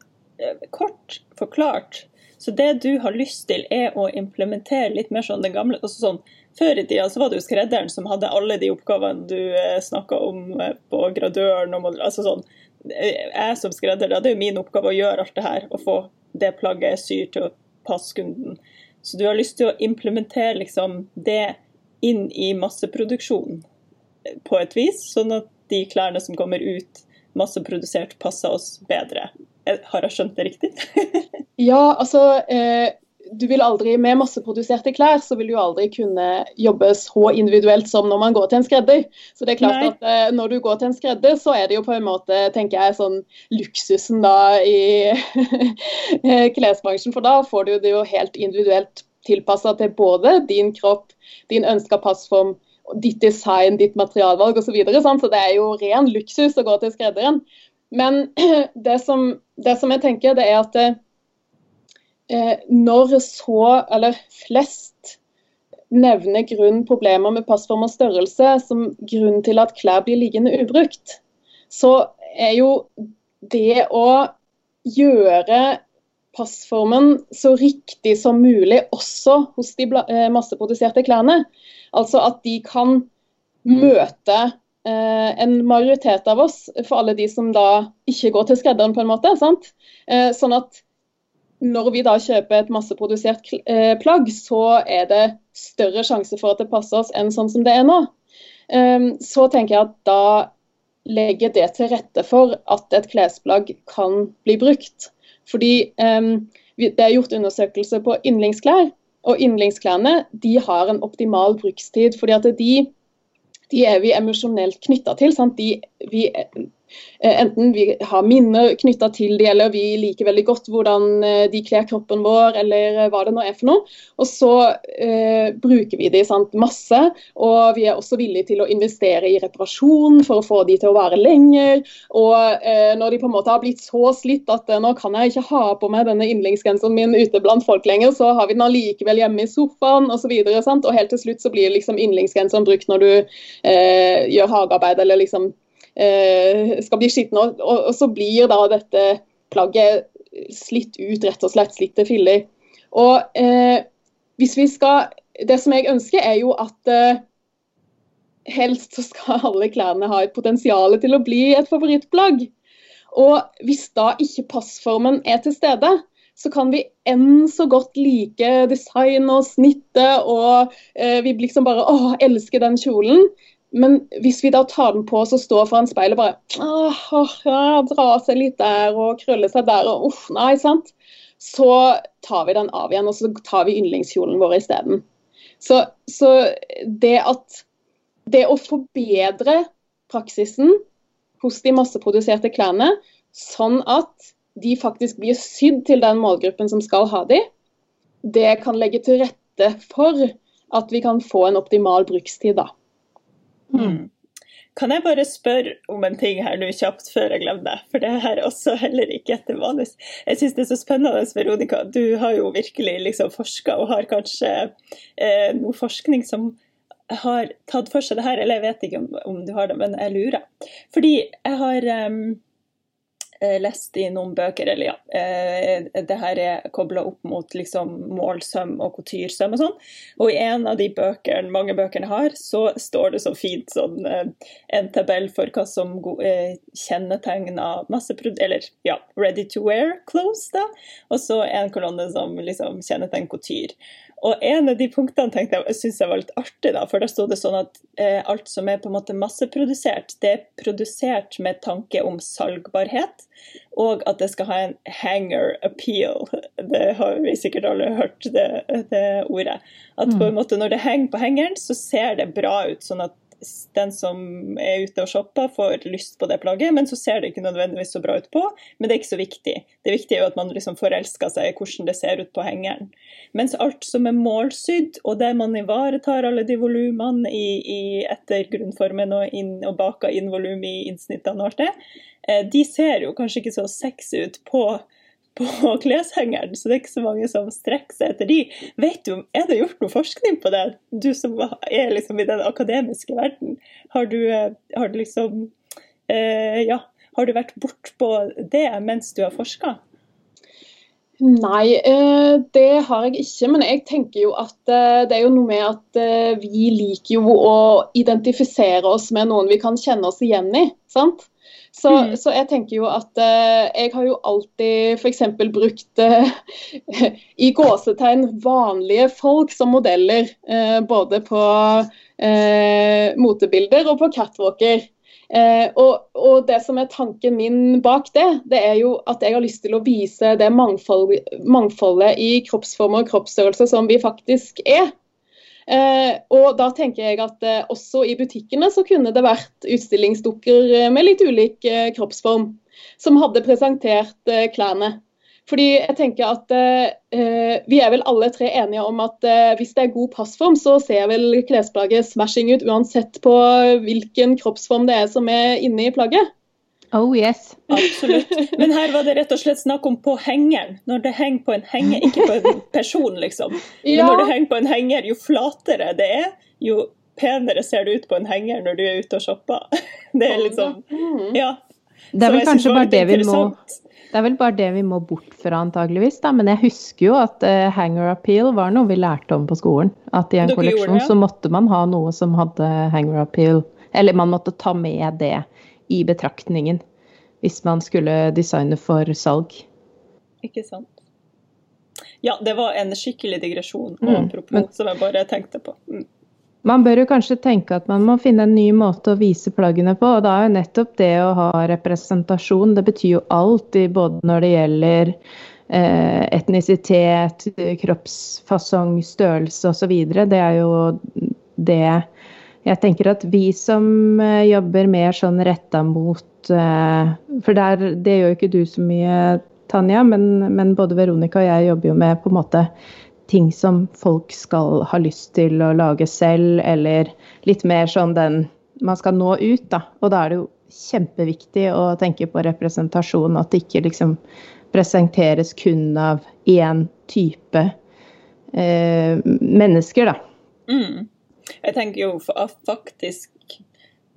kort forklart, så det du har lyst til er å implementere litt mer sånn den gamle altså sånn før i tida så var det jo skredderen som hadde alle de oppgavene du eh, snakka om eh, på gradøren. Og, altså sånn, eh, jeg som skredder, det er jo min oppgave å gjøre alt det her. Å få det plagget jeg syr til å passe kunden. Så du har lyst til å implementere liksom, det inn i masseproduksjon på et vis, sånn at de klærne som kommer ut masseprodusert, passer oss bedre. Har jeg skjønt det riktig? ja, altså eh, du vil aldri, Med masseproduserte klær så vil du aldri kunne jobbe så individuelt som når man går til en skredder. Så det er klart Nei. at eh, Når du går til en skredder, så er det jo på en måte tenker jeg, sånn luksusen da i klesbransjen. For da får du det jo helt individuelt tilpassa til både din kropp, din ønska passform, ditt design, ditt materialvalg osv. Så, videre, så det er jo ren luksus å gå til skredderen. Men det som, det som jeg tenker, det er at eh, når så, eller flest, nevner grunn problemer med passform og størrelse som grunn til at klær blir liggende ubrukt, så er jo det å gjøre passformen så riktig som mulig også hos de eh, masseproduserte klærne. Altså at de kan møte en majoritet av oss, for alle de som da ikke går til skredderen, på en måte. Sant? sånn at når vi da kjøper et masseprodusert eh, plagg, så er det større sjanse for at det passer oss enn sånn som det er nå. Så tenker jeg at da legger det til rette for at et klesplagg kan bli brukt. Fordi det er gjort undersøkelser på yndlingsklær, og yndlingsklærne de har en optimal brukstid. fordi at de, de er vi emosjonelt knytta til. De, vi enten vi har minner knytta til de, eller vi liker veldig godt hvordan eh, de kler kroppen vår, eller eh, hva det nå er for noe. Og så eh, bruker vi de sant, masse, og vi er også villige til å investere i reparasjon for å få de til å vare lenger. Og eh, når de på en måte har blitt så slitt at eh, nå kan jeg ikke ha på meg denne yndlingsgenseren min ute blant folk lenger, så har vi den allikevel hjemme i sofaen osv. Og, så og helt til slutt så blir liksom yndlingsgenseren brukt når du gjør hagearbeid eller liksom eh, skal bli skitne. Og, så blir da dette plagget slitt ut, rett og slett. Slitt til filler. Og eh, hvis vi skal Det som jeg ønsker, er jo at eh, helst så skal alle klærne ha et potensial til å bli et favorittplagg. Og hvis da ikke passformen er til stede, så kan vi enn så godt like design og snittet, og eh, vi liksom bare åh, elsker den kjolen. Men hvis vi da tar den på oss og står foran speilet og bare åh, ja, drar seg litt der og krøller seg der og uff, nei, sant. Så tar vi den av igjen, og så tar vi yndlingskjolen vår isteden. Så, så det at det å forbedre praksisen hos de masseproduserte klærne, sånn at de faktisk blir sydd til den målgruppen som skal ha de, det kan legge til rette for at vi kan få en optimal brukstid. da. Mm. Kan jeg bare spørre om en ting her nå kjapt før jeg glemmer det? For det er også heller ikke etter manus. Jeg syns det er så spennende, Veronica. Du har jo virkelig liksom forska og har kanskje eh, noe forskning som har tatt for seg det her, eller jeg vet ikke om, om, du har det, men jeg lurer. Fordi jeg har um, lest i noen bøker, eller ja, eh, det her er kobla opp mot liksom målsøm og couturesøm og sånn. Og i en av de bøkene, mange bøkene har, så står det så fint sånn eh, en tabell for hva som kjennetegner masseprodukt, eller ja, ready to wear clothes, da. Og så en kolonne som liksom kjennetegner couture. Og en av de punktene tenkte jeg synes jeg var litt artig, da, for da sto det sånn at eh, alt som er på en måte masseprodusert, det er produsert med tanke om salgbarhet, og at det skal ha en hanger appeal. Det har vi sikkert alle hørt, det, det ordet. At på en mm. måte når det henger på hengeren, så ser det bra ut. sånn at den som er ute og shopper, får lyst på det plagget, men så ser det ikke nødvendigvis så bra ut på. Men det er ikke så viktig. Det viktige er jo at man liksom forelsker seg i hvordan det ser ut på hengeren. Mens alt som er målsydd, og der man ivaretar alle de volumene i, i, etter grunnformen og, inn, og baker inn volum i innsnittene og alt det, eh, de ser jo kanskje ikke så sexy ut på på kleshengeren, så det er ikke så mange som strekker seg etter de. Vet du, Er det gjort noe forskning på det, du som er liksom i den akademiske verden? Har du, eh, har du liksom eh, Ja, har du vært bortpå det mens du har forska? Nei, eh, det har jeg ikke. Men jeg tenker jo at eh, det er jo noe med at vi liker jo å identifisere oss med noen vi kan kjenne oss igjen i. sant? Så, mm. så, jeg tenker jo at eh, jeg har jo alltid f.eks. brukt eh, i gåsetegn vanlige folk som modeller. Eh, både på motebilder og på catwalker. Og, og, det som er tanken min bak det, det er jo at jeg har lyst til å vise det mangfold, mangfoldet i kroppsformer og kroppsstørrelse som vi faktisk er. Eh, og da tenker jeg at eh, også i butikkene så kunne det vært utstillingsdukker eh, med litt ulik eh, kroppsform, som hadde presentert eh, klærne. Fordi jeg tenker at eh, Vi er vel alle tre enige om at hvis det er god passform, så ser vel klesplagget smashing ut uansett på hvilken kroppsform det er som er inne i plagget. Oh yes. Absolutt. Men her var det rett og slett snakk om på hengeren. Når det henger på en henger, ikke på en person, liksom. Men når det henger på en henger, jo flatere det er, jo penere ser det ut på en henger når du er ute og shopper. Det er liksom mm. Ja. Det er vel kanskje bare det vi må det er vel bare det vi må bort fra, antageligvis. Da. Men jeg husker jo at uh, hanger appeal var noe vi lærte om på skolen. At i en Dere kolleksjon det, ja. så måtte man ha noe som hadde hanger appeal. Eller man måtte ta med det i betraktningen hvis man skulle designe for salg. Ikke sant. Ja, det var en skikkelig digresjon mm, apropos, men, som jeg bare tenkte på. Mm. Man bør jo kanskje tenke at man må finne en ny måte å vise plaggene på. og Da er jo nettopp det å ha representasjon, det betyr jo alt, både når det gjelder eh, etnisitet, kroppsfasong, størrelse osv. Det er jo det jeg tenker at vi som eh, jobber mer sånn retta mot eh, For der, det gjør jo ikke du så mye, Tanja, men, men, både Veronica og jeg jobber jo med på en måte ting som folk skal ha lyst til å lage selv, eller litt mer sånn den Man skal nå ut, da. Og da er det jo kjempeviktig å tenke på representasjon, at det ikke liksom presenteres kun av én type eh, mennesker, da. Mm. Jeg tenker jo faktisk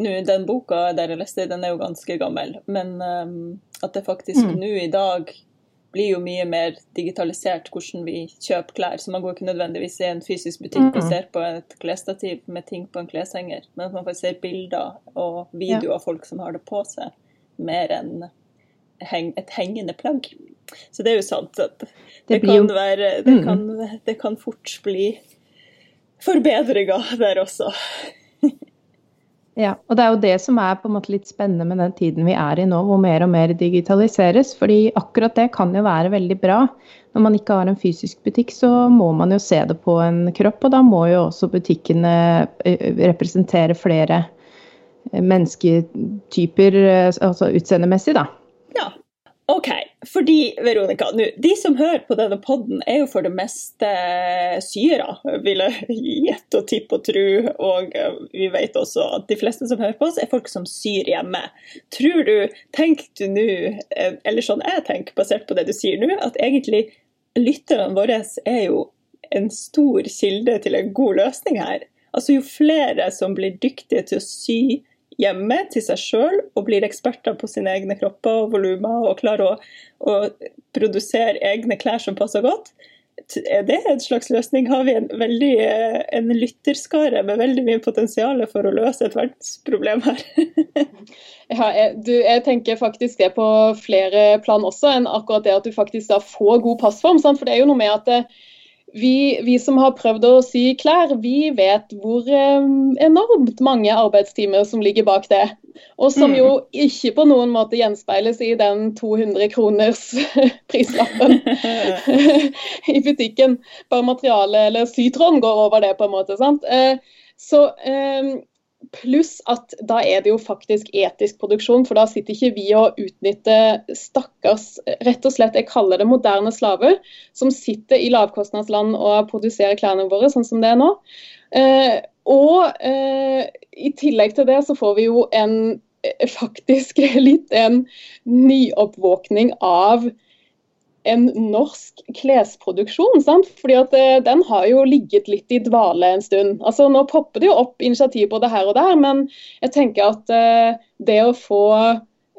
nå, Den boka der jeg leste, den er jo ganske gammel. Men um, at det faktisk mm. nå i dag blir jo mye mer digitalisert hvordan vi kjøper klær. Så man går ikke nødvendigvis i en fysisk butikk og mm. ser på et klesstativ med ting på en kleshenger, men at man faktisk ser bilder og videoer av folk som har det på seg, mer enn et hengende plagg. Så det er jo sant at det, det kan være det mm. kan, det kan fort bli forbedringer der også. ja, og det er jo det som er på en måte litt spennende med den tiden vi er i nå, hvor mer og mer digitaliseres. fordi akkurat det kan jo være veldig bra. Når man ikke har en fysisk butikk, så må man jo se det på en kropp, og da må jo også butikkene representere flere eh, mennesketyper, eh, altså utseendemessig, da. Ja, OK. Fordi, Veronica, nu, de som hører på denne podden, er jo for det meste syere, vil jeg gjette og tippe og tro. Og eh, vi vet også at de fleste som hører på oss, er folk som syr hjemme. Tror du, tenker du nå, eh, eller sånn jeg tenker basert på det du sier nå, at egentlig lytterne våre er jo en stor kilde til en god løsning her? Altså Jo flere som blir dyktige til å sy hjemme til seg sjøl og blir eksperter på sine egne kropper og volumer og klarer å, å produsere egne klær som passer godt, er det en slags løsning? Har vi en, veldig, eh, en lytterskare med veldig mye potensial for å løse et verdensproblem her? ja, jeg, du, jeg, tenker faktisk det på flere plan også, enn akkurat det at du faktisk da får god passform. Sant? For det er jo noe med at det, vi, vi, som har prøvd å sy klær, vi vet hvor eh, enormt mange arbeidstimer som ligger bak det. Og som jo mm. ikke på noen måte gjenspeiles i den 200 kroners prislappen i butikken. Bare materialet eller sytråden går over det, på en måte. sant? Eh, så eh, Pluss at da er det jo faktisk etisk produksjon, for da sitter ikke vi og utnytter stakkars, rett og slett, jeg kaller det moderne slaver, som sitter i lavkostnadsland og produserer klærne våre, sånn som det er nå. Eh, og eh, i tillegg til det så får vi jo en eh, faktisk litt en nyoppvåkning av en norsk klesproduksjon. Sant? Fordi at eh, Den har jo ligget litt i dvale en stund. Altså Nå popper det jo opp initiativ både her og der, men jeg tenker at eh, det å få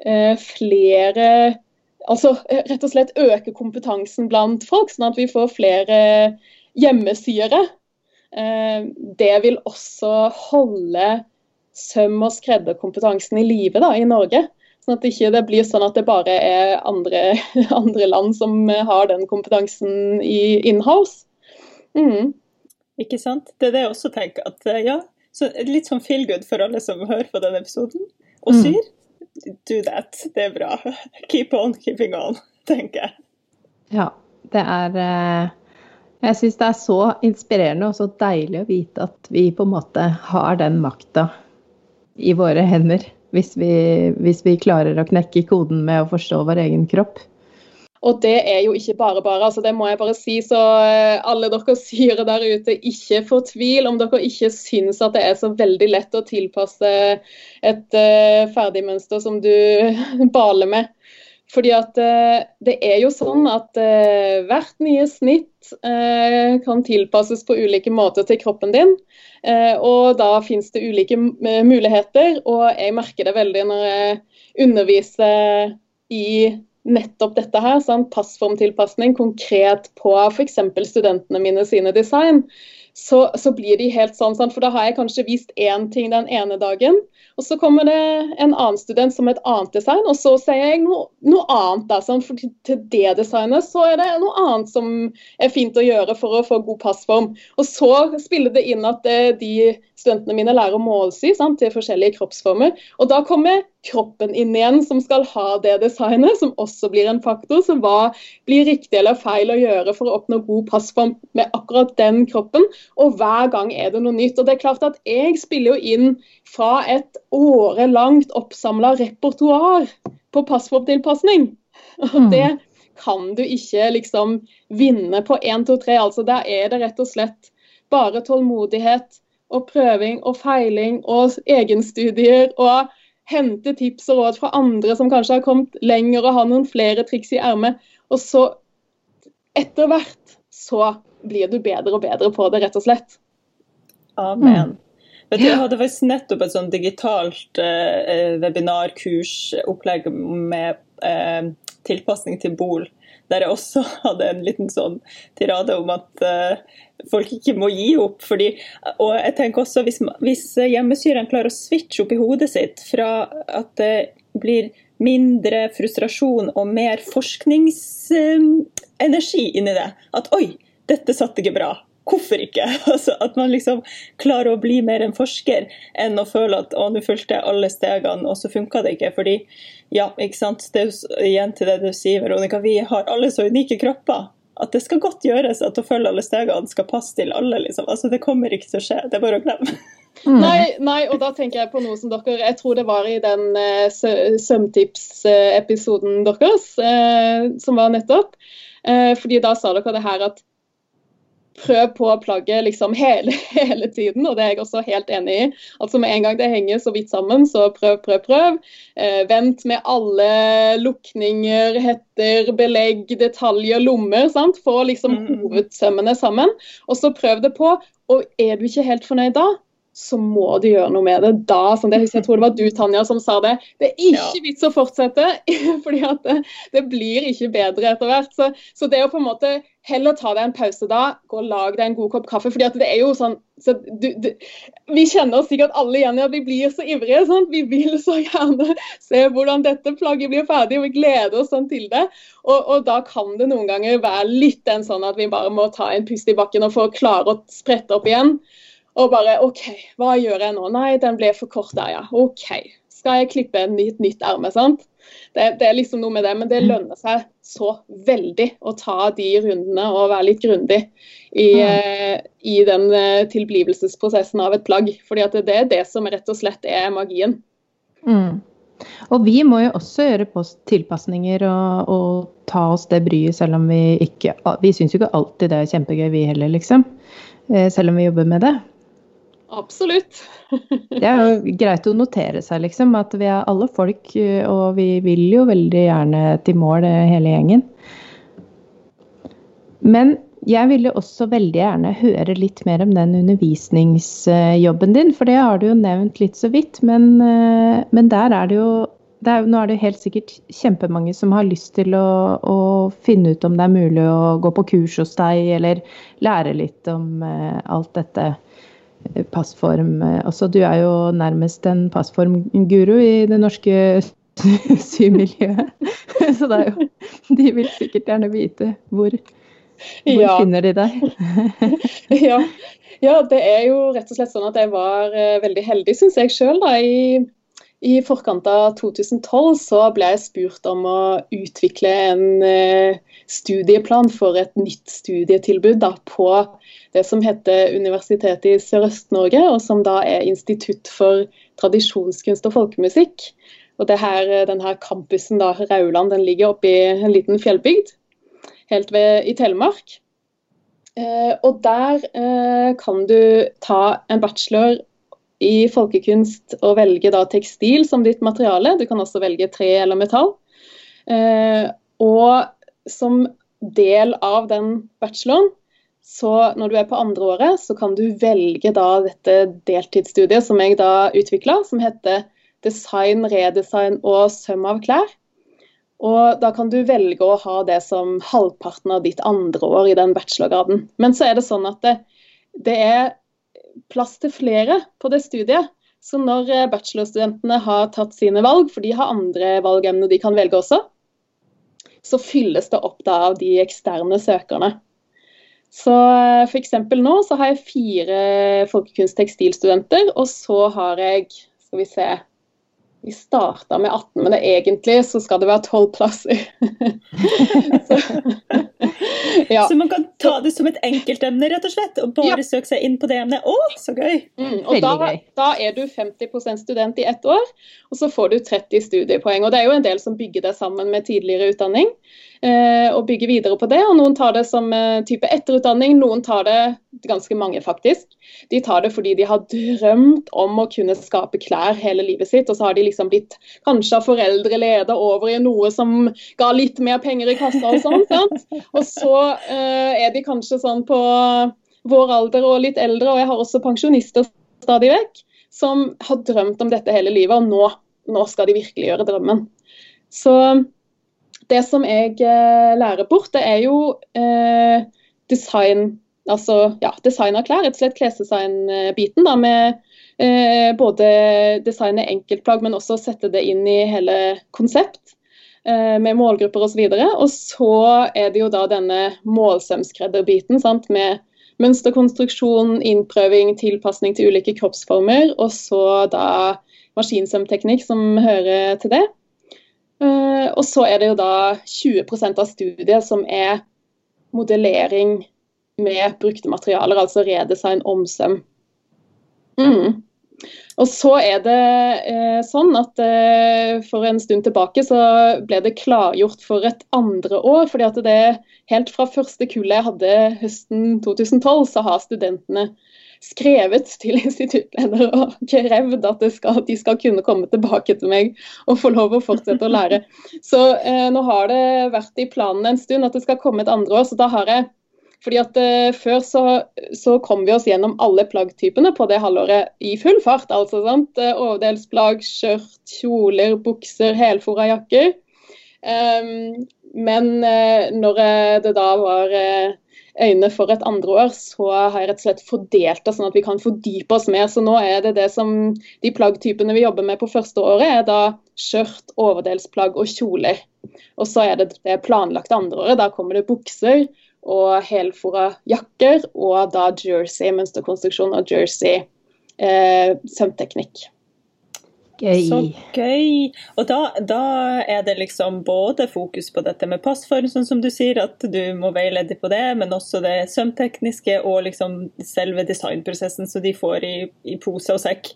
eh, flere Altså rett og slett øke kompetansen blant folk, sånn at vi får flere hjemmesyere. Det vil også holde søm- og skredderkompetansen i live i Norge. Sånn at det ikke blir sånn at det bare er andre, andre land som har den kompetansen i inhouse. Mm. Ikke sant. Det er det jeg også tenker. at ja, så Litt sånn feel good for alle som hører på denne episoden og syr. Mm. Do that. Det er bra. Keep on keeping on, tenker jeg. Ja, det er eh, Jeg syns det er så inspirerende og så deilig å vite at vi på en måte har den makta i våre hender hvis vi, hvis vi klarer å knekke koden med å forstå vår egen kropp. Og det er jo ikke bare bare, altså det må jeg bare si. Så eh, alle dere syre der ute, ikke fortvil om dere ikke syns at det er så veldig lett å tilpasse et uh, ferdigmønster som du baler med. Fordi at uh, det er jo sånn at uh, hvert nye snitt kan tilpasses på ulike måter til kroppen din. Eh, og da finnes det ulike muligheter, og jeg merker det veldig når jeg underviser i nettopp dette her, sånn passformtilpasning konkret på f.eks. studentene mine sine design, så, så, blir de helt sånn, sånn, for da har jeg kanskje vist én ting den ene dagen, og så kommer det en annen student som et annet design, og så sier jeg noe, noe annet. Da, sånn, for til det designet så er det noe annet som er fint å gjøre for å få god passform. Og så spiller det inn at eh, de studentene mine lærer å målsy sant, til forskjellige kroppsformer. Og da kommer kroppen inn igjen, som skal ha det designet, som også blir en faktor. Så hva blir riktig eller feil å gjøre for å oppnå god passform med akkurat den kroppen? Og hver gang er det noe nytt. Og det er klart at jeg spiller jo inn fra et årelangt oppsamla repertoar på passformtilpasning. Og mm. det kan du ikke liksom vinne på 1, 2, 3. Altså, der er det rett og slett bare tålmodighet og prøving og feiling og egenstudier og hente tips og råd fra andre som kanskje har kommet lenger og har noen flere triks i ermet. Og så, etter hvert, så blir du bedre og bedre på det, rett og slett. Amen. Mm. Vet du, jeg hadde faktisk nettopp et sånn digitalt eh, webinarkursopplegg med eh, tilpasning til Bol, der jeg også hadde en liten sånn tirade om at eh, folk ikke må gi opp. Fordi, og jeg tenker også hvis, hvis hjemmesyreren klarer å switche opp i hodet sitt fra at det blir mindre frustrasjon og mer forskningsenergi inni det, at oi, dette satt ikke bra hvorfor ikke? Altså, at man liksom klarer å bli mer en forsker enn å føle at å, nå fulgte jeg alle stegene, og så funka det ikke. Fordi, ja, ikke sant. Det er igjen til det du sier, Veronica, vi har alle så unike kropper. At det skal godt gjøres at å følge alle stegene skal passe til alle. liksom. Altså, Det kommer ikke til å skje. Det er bare å glemme. Mm. Nei, nei, og da tenker jeg på noe som dere Jeg tror det var i den uh, søvntips-episoden deres, uh, som var nettopp. Uh, fordi da sa dere det her at prøv på plagget liksom hele, hele, tiden, og det er jeg også helt enig i. Altså Med en gang det henger så vidt sammen, så prøv, prøv, prøv. Eh, vent med alle lukninger, hetter, belegg, detaljer, lommer. sant? Få liksom mm. hovedsømmene sammen. Og så prøv det på. Og er du ikke helt fornøyd da, så må du gjøre noe med det da. Sånn, det, jeg tror det var du, Tanja, som sa det. Det er ikke ja. vits å fortsette, fordi at det, det, blir ikke bedre etter hvert. Så, så, det å på en måte heller ta deg en pause da, gå og lag deg en god kopp kaffe. fordi at det er jo sånn, så du, du, Vi kjenner sikkert alle igjen i at vi blir så ivrige. Sånn. Vi vil så gjerne se hvordan dette plagget blir ferdig, og vi gleder oss sånn til det. Og, og, da kan det noen ganger være litt den sånn at vi bare må ta en pust i bakken og få klare å sprette opp igjen. Og bare OK, hva gjør jeg nå? Nei, den ble for kort der, ja. OK. Skal jeg klippe et nytt, nytt erme? sant? Det, det, er liksom noe med det, men det lønner seg så veldig å ta de rundene og være litt grundig i, mm. eh, i den eh, tilblivelsesprosessen av et plagg. Fordi at det er det som rett og slett er magien. Mm. Og vi må jo også gjøre tilpasninger og, og, ta oss det bryet, selv om vi ikke Vi syns jo ikke alltid det er kjempegøy, vi heller, liksom. Eh, selv om vi jobber med det. Absolutt. det er jo greit å notere seg, liksom, at vi er alle folk, og vi vil jo veldig gjerne til mål, hele gjengen. Men jeg ville også veldig gjerne høre litt mer om den undervisningsjobben din, for det har du jo nevnt litt så vidt. Men, men der er det jo er, Nå er det helt sikkert kjempemange som har lyst til å, å, finne ut om det er mulig å gå på kurs hos deg, eller lære litt om alt dette passform Altså, du er jo nærmest en passformguru i det norske symiljøet. Så det er jo De vil sikkert gjerne vite hvor, hvor ja. finner de deg? ja. ja. det er jo rett og slett sånn at jeg var uh, veldig heldig, syns jeg sjøl, i i forkant av 2012 så ble jeg spurt om å utvikle en uh, studieplan for et nytt studietilbud da, på det som heter Universitetet i Sørøst-Norge, og som da er Institutt for tradisjonskunst og folkemusikk. Og det her, denne campusen, da, Rauland, den ligger oppe i en liten fjellbygd helt ved, i Telemark. Eh, og der eh, kan du ta en bachelor i folkekunst og velge da tekstil som ditt materiale. Du kan også velge tre eller metall. Eh, og som del av den bacheloren så når du er på andre året, så kan du velge da dette deltidsstudiet som jeg da utvikla, som heter design, redesign og søm av klær. Og da kan du velge å ha det som halvparten av ditt andre år i den bachelorgraden. Men så er det sånn at det, det er plass til flere på det studiet. Så når bachelorstudentene har tatt sine valg, for de har andre valgemner de kan velge også, så fylles det opp da av de eksterne søkerne. Så eh, f.eks. nå så har jeg fire folkekunst-tekstilstudenter, og så har jeg Skal vi se Vi starta med 18, men egentlig så skal det være 12 plasser. så, ja. så, man kan ta det som et enkeltemne, rett og slett, og bare ja. søke seg inn på det emnet. Å, så gøy! Mm, og da, da, er du 50% student i ett år, og så får du 30 studiepoeng. Og det er jo en del som bygger det sammen med tidligere utdanning. Eh, og bygge videre på det. og Noen tar det som eh, type etterutdanning, noen tar det, ganske mange faktisk, de tar det fordi de har drømt om å kunne skape klær hele livet sitt. Og så har de liksom blitt kanskje av foreldre leda over i noe som ga litt mer penger i kassa og sånn. sant? Og så eh, er de kanskje sånn på vår alder og litt eldre, og jeg har også pensjonister stadig vekk, som har drømt om dette hele livet, og nå, nå skal de virkelig gjøre drømmen. Så det som jeg eh, lærer bort, det er jo eh, design altså ja, design av klær. Rett og slett klesdesign-biten. da, Med eh, både designe enkeltplagg, men også sette det inn i hele konsept. Eh, med målgrupper osv. Og, så og så er det jo da denne målsømskredderbiten med mønsterkonstruksjon, innprøving, tilpasning til ulike kroppsformer. Og så da maskinsømteknikk som hører til det. Eh, og så er det jo da 20% av studiet som er modellering med brukte materialer, altså redesign, omsøm. Mm. Og så er det eh, sånn at eh, for en stund tilbake så ble det klargjort for et andre år. fordi at det helt fra første kullet jeg hadde høsten 2012, så har studentene skrevet til instituttleder og krevd at skal, de skal kunne komme tilbake til meg og få lov å fortsette å lære. Så eh, nå har det vært i planen en stund at det skal komme et andre år, så da har jeg Fordi at eh, Før så, så, kom vi oss gjennom alle plaggtypene på det halvåret i full fart. altså sant? Overdelsplagg, skjørt, kjoler, bukser, helfora jakker. Um, men eh, når det da var uh, øyne for et andre år, så har jeg rett og slett fordelt det sånn at vi kan fordype oss mer. Så nå er det det som de plaggtypene vi jobber med på første året, er da skjørt, overdelsplagg og kjoler. Og så er det det planlagte andre året. Da kommer det bukser og helfora jakker, og da jersey, mønsterkonstruksjon og jersey eh, sømteknikk. Gøy. Så gøy. Og da, da, er det liksom både fokus på dette med passform, sånn som du sier, at du må veilede på det, men også det sømtekniske og liksom selve designprosessen, så de får i, i pose og sekk.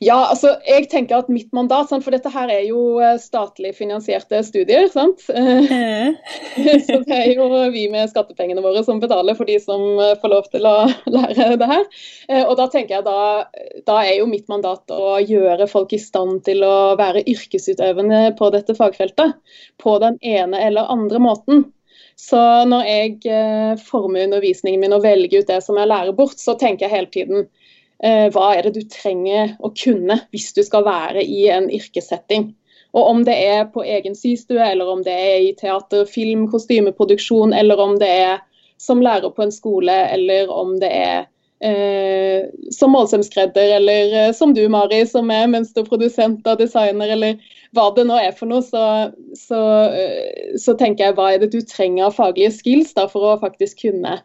Ja, altså jeg tenker at mitt mandat, for dette her er jo eh, statlig finansierte studier. sant? så det er jo vi med skattepengene våre som betaler for de som eh, får lov til å lære det her. Eh, og da tenker jeg da, da er jo mitt mandat å gjøre folk i stand til å være yrkesutøvende på dette fagfeltet. På den ene eller andre måten. Så når jeg former undervisningen min og velger ut det som jeg lærer bort, så tenker jeg hele tiden hva er det du trenger å kunne hvis du skal være i en yrkessetting. Og Om det er på egen systue, eller om det er i teater, film, kostymeproduksjon, eller om det er som lærer på en skole, eller om det er eh, som målsømskredder, eller eh, som du, Mari, som er mønsterprodusent og designer, eller hva det nå er for noe, så, så, eh, så tenker jeg hva er det du trenger av faglige skills da, for å faktisk kunne eh,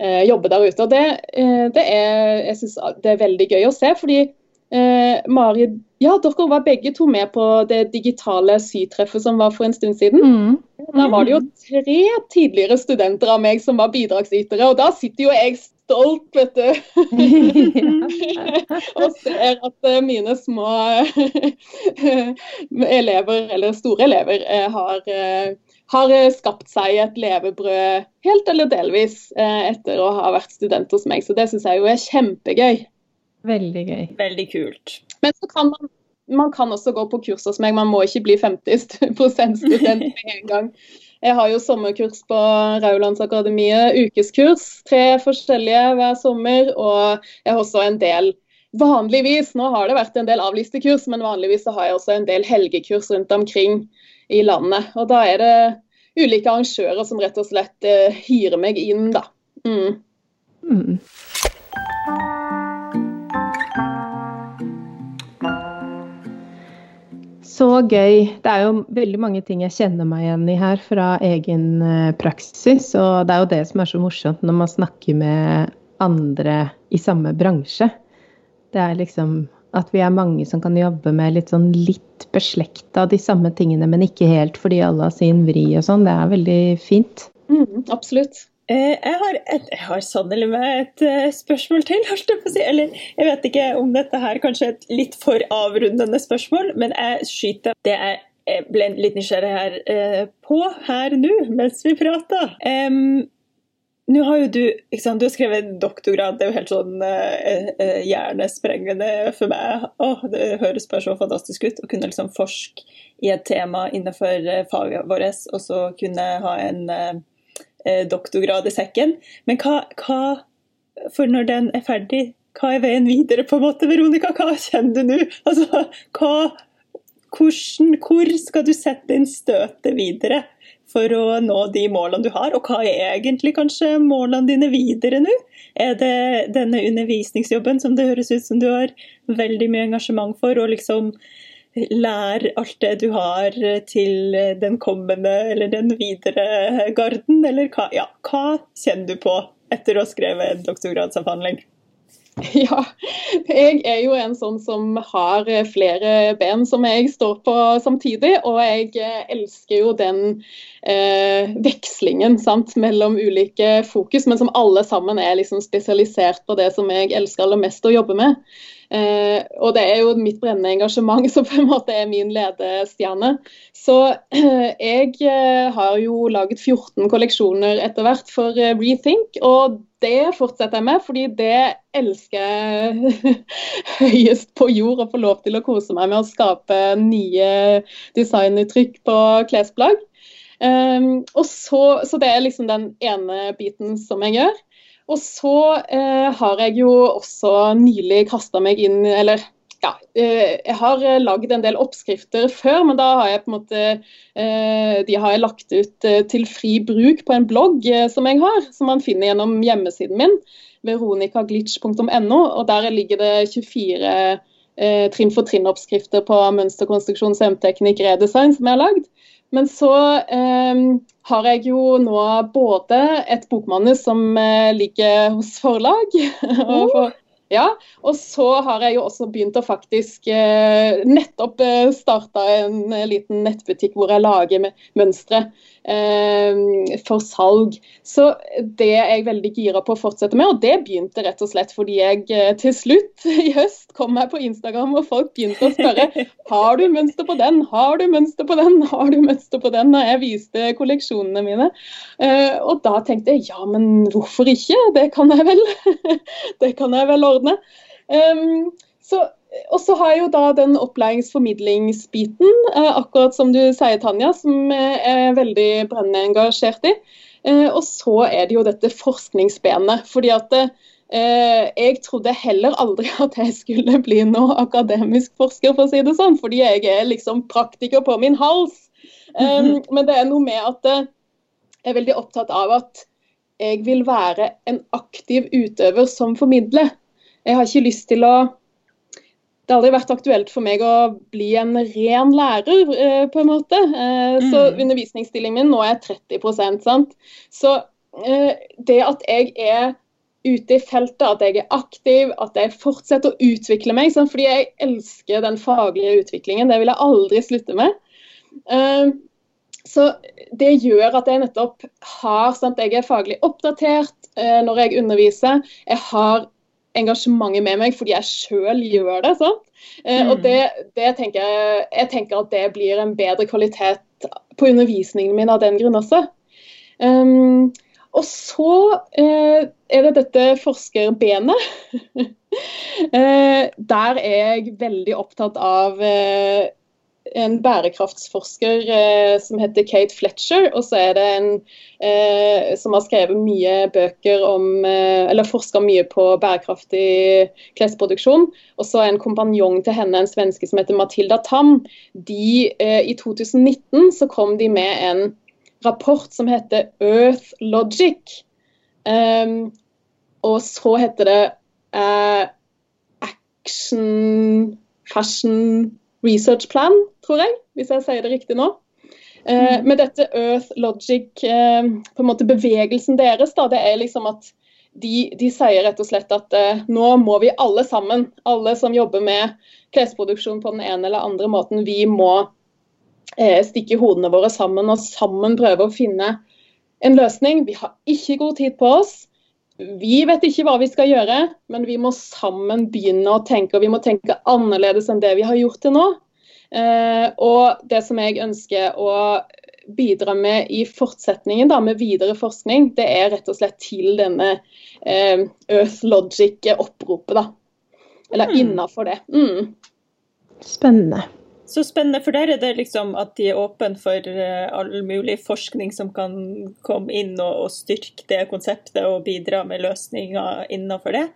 jobbe der ute. Og det, eh, det er, jeg synes det er veldig gøy å se. fordi eh, Mari, ja, dere var begge to med på det digitale sytreffet som var for en stund siden. Mm. Da var det jo tre tidligere studenter av meg som var bidragsytere, og da sitter jo jeg stolt, vet du. og ser at mine små elever, eller store elever, har har eh, skapt seg et levebrød helt eller delvis eh, etter å ha vært student hos meg. Så det syns jeg jo er kjempegøy. Veldig gøy. Veldig kult. Men så kan man, man kan også gå på kurs hos meg, man må ikke bli 50 student med en gang. Jeg har jo sommerkurs på Raulandsakademiet, ukeskurs. Tre forskjellige hver sommer. Og jeg har også en del Vanligvis, nå har det vært en del avlyste kurs, men vanligvis så har jeg også en del helgekurs rundt omkring i landet. Og da er det ulike arrangører som rett og slett eh, hyrer meg inn, da. Mm. Mm. Så gøy. Det er jo veldig mange ting jeg kjenner meg igjen i her fra egen eh, praksis. Og det er jo det som er så morsomt når man snakker med andre i samme bransje. Det er liksom at vi er mange som kan jobbe med litt sånn litt beslekta de samme tingene, men ikke helt fordi alle har sin vri og sånn. Det er veldig fint. Mm, absolutt. Eh, jeg har, har sannelig med et eh, spørsmål til. holdt jeg på å si. Eller jeg vet ikke om dette her kanskje er et litt for avrundende spørsmål, men jeg skyter det jeg ble litt nysgjerrig her eh, på her nå mens vi prater. Um, nå har jo du, sant, du har skrevet doktorgrad, det er jo helt sånn eh, eh, hjernesprengende for meg. Åh, det høres bare så fantastisk ut å kunne liksom forske i et tema innenfor eh, faget vårt, og så kunne ha en eh, eh, doktorgrad i sekken. Men hva, hva, For når den er ferdig, hva er veien videre, på en måte, Veronica? Hva kjenner du nå? Altså, hva, hvordan, hvor skal du sette inn støtet videre? For å nå de målene du har? Og hva er egentlig kanskje målene dine videre nå? Er det denne undervisningsjobben som det høres ut som du har veldig mye engasjement for, og liksom lære alt det du har til den kommende eller den videre garden, eller hva, ja, hva kjenner du på etter å ha skrevet doktorgradsavhandling? Ja, jeg er jo en sånn som har flere ben som jeg står på samtidig. Og jeg elsker jo den eh, vekslingen sant, mellom ulike fokus, men som alle sammen er liksom spesialisert på det som jeg elsker aller mest å jobbe med. Eh, og det er jo mitt brennende engasjement som på en måte er min ledestjerne. Så eh, jeg eh, har jo laget 14 kolleksjoner etter hvert for eh, Rethink, og det fortsetter jeg med, fordi det elsker jeg høyest på jord. Å få lov til å kose meg med å skape nye designuttrykk på klesplagg. Um, og så, så det er liksom den ene biten som jeg gjør. Og så uh, har jeg jo også nylig kasta meg inn, eller ja, uh, jeg har lagd en del oppskrifter før, men da har jeg på en måte uh, De har jeg lagt ut til fri bruk på en blogg som jeg har, som man finner gjennom hjemmesiden min, veronikaglitch.no. og Der ligger det 24 trinn for trinn-oppskrifter på mønsterkonstruksjon, sømteknikk, redesign som jeg har lagd. Men så eh, har jeg jo nå både et bokmanus som eh, ligger hos forlag. og for, ja, og så har jeg jo også begynt å faktisk eh, nettopp eh, starta en eh, liten nettbutikk hvor jeg lager mønstre eh, for salg. Så det er jeg veldig gira på å fortsette med, og det begynte rett og slett fordi jeg eh, til slutt i høst kom meg på Instagram og folk begynte å spørre har du mønster på den, har du mønster på den, har du mønster på den, da jeg viste kolleksjonene mine. Eh, og da tenkte jeg ja, men hvorfor ikke, det kan jeg vel, det kan jeg vel ordne områdene. Um, så, og så har jeg jo da den opplæringsformidlingsbiten, uh, akkurat som du sier, Tanja, som jeg er veldig brennende engasjert i. Uh, og så er det jo dette forskningsbenet. fordi at uh, jeg trodde heller aldri at jeg skulle bli noe akademisk forsker, for å si det sånn. Fordi jeg er liksom praktiker på min hals. Um, men det er noe med at jeg er veldig opptatt av at jeg vil være en aktiv utøver som formidler. Jeg har ikke lyst til å det har aldri vært aktuelt for meg å bli en ren lærer, eh, på en måte. Eh, så mm. undervisningsstillingen min nå er 30% sant? Så eh, det at jeg er ute i feltet, at jeg er aktiv, at jeg fortsetter å utvikle meg, sant? fordi jeg elsker den faglige utviklingen, det vil jeg aldri slutte med. Så det gjør at jeg nettopp har sant? Jeg er faglig oppdatert når jeg underviser. Jeg har engasjementet med meg fordi jeg sjøl gjør det. sant? Eh, mm. Og det, det, tenker jeg, jeg tenker at det blir en bedre kvalitet på undervisningen min av den grunn også. Um, og så eh, er det dette forskerbenet. eh, der er jeg veldig opptatt av eh, en bærekraftsforsker eh, som heter Kate Fletcher. Og så er det en eh, som har skrevet mye bøker om eh, Eller forska mye på bærekraftig klesproduksjon. Og så en kompanjong til henne, en svenske som heter Matilda Tam. De, eh, I 2019 så kom de med en rapport som heter Earth Logic. Um, og så heter det uh, Action Fashion research plan, tror jeg, hvis jeg sier det riktig nå. Eh, mm. med dette Earth Logic, eh, på en måte bevegelsen deres, da, det er liksom at de, de sier rett og slett at eh, nå må vi alle sammen, alle som jobber med klesproduksjon på den ene eller andre måten, vi må eh, stikke hodene våre sammen og sammen prøve å finne en løsning. Vi har ikke god tid på oss. Vi vet ikke hva vi skal gjøre, men vi må sammen begynne å tenke. Og vi må tenke annerledes enn det vi har gjort til nå. Eh, og det som jeg ønsker å bidra med i fortsetningen, da, med videre forskning, det er rett og slett til denne eh, Earth Logic-oppropet. da. Eller mm. innafor det. Mm. Spennende. Så spennende, for der er det liksom at de er åpne for eh, all mulig forskning som kan komme inn og, og styrke det konseptet og bidra med løsninger innenfor det?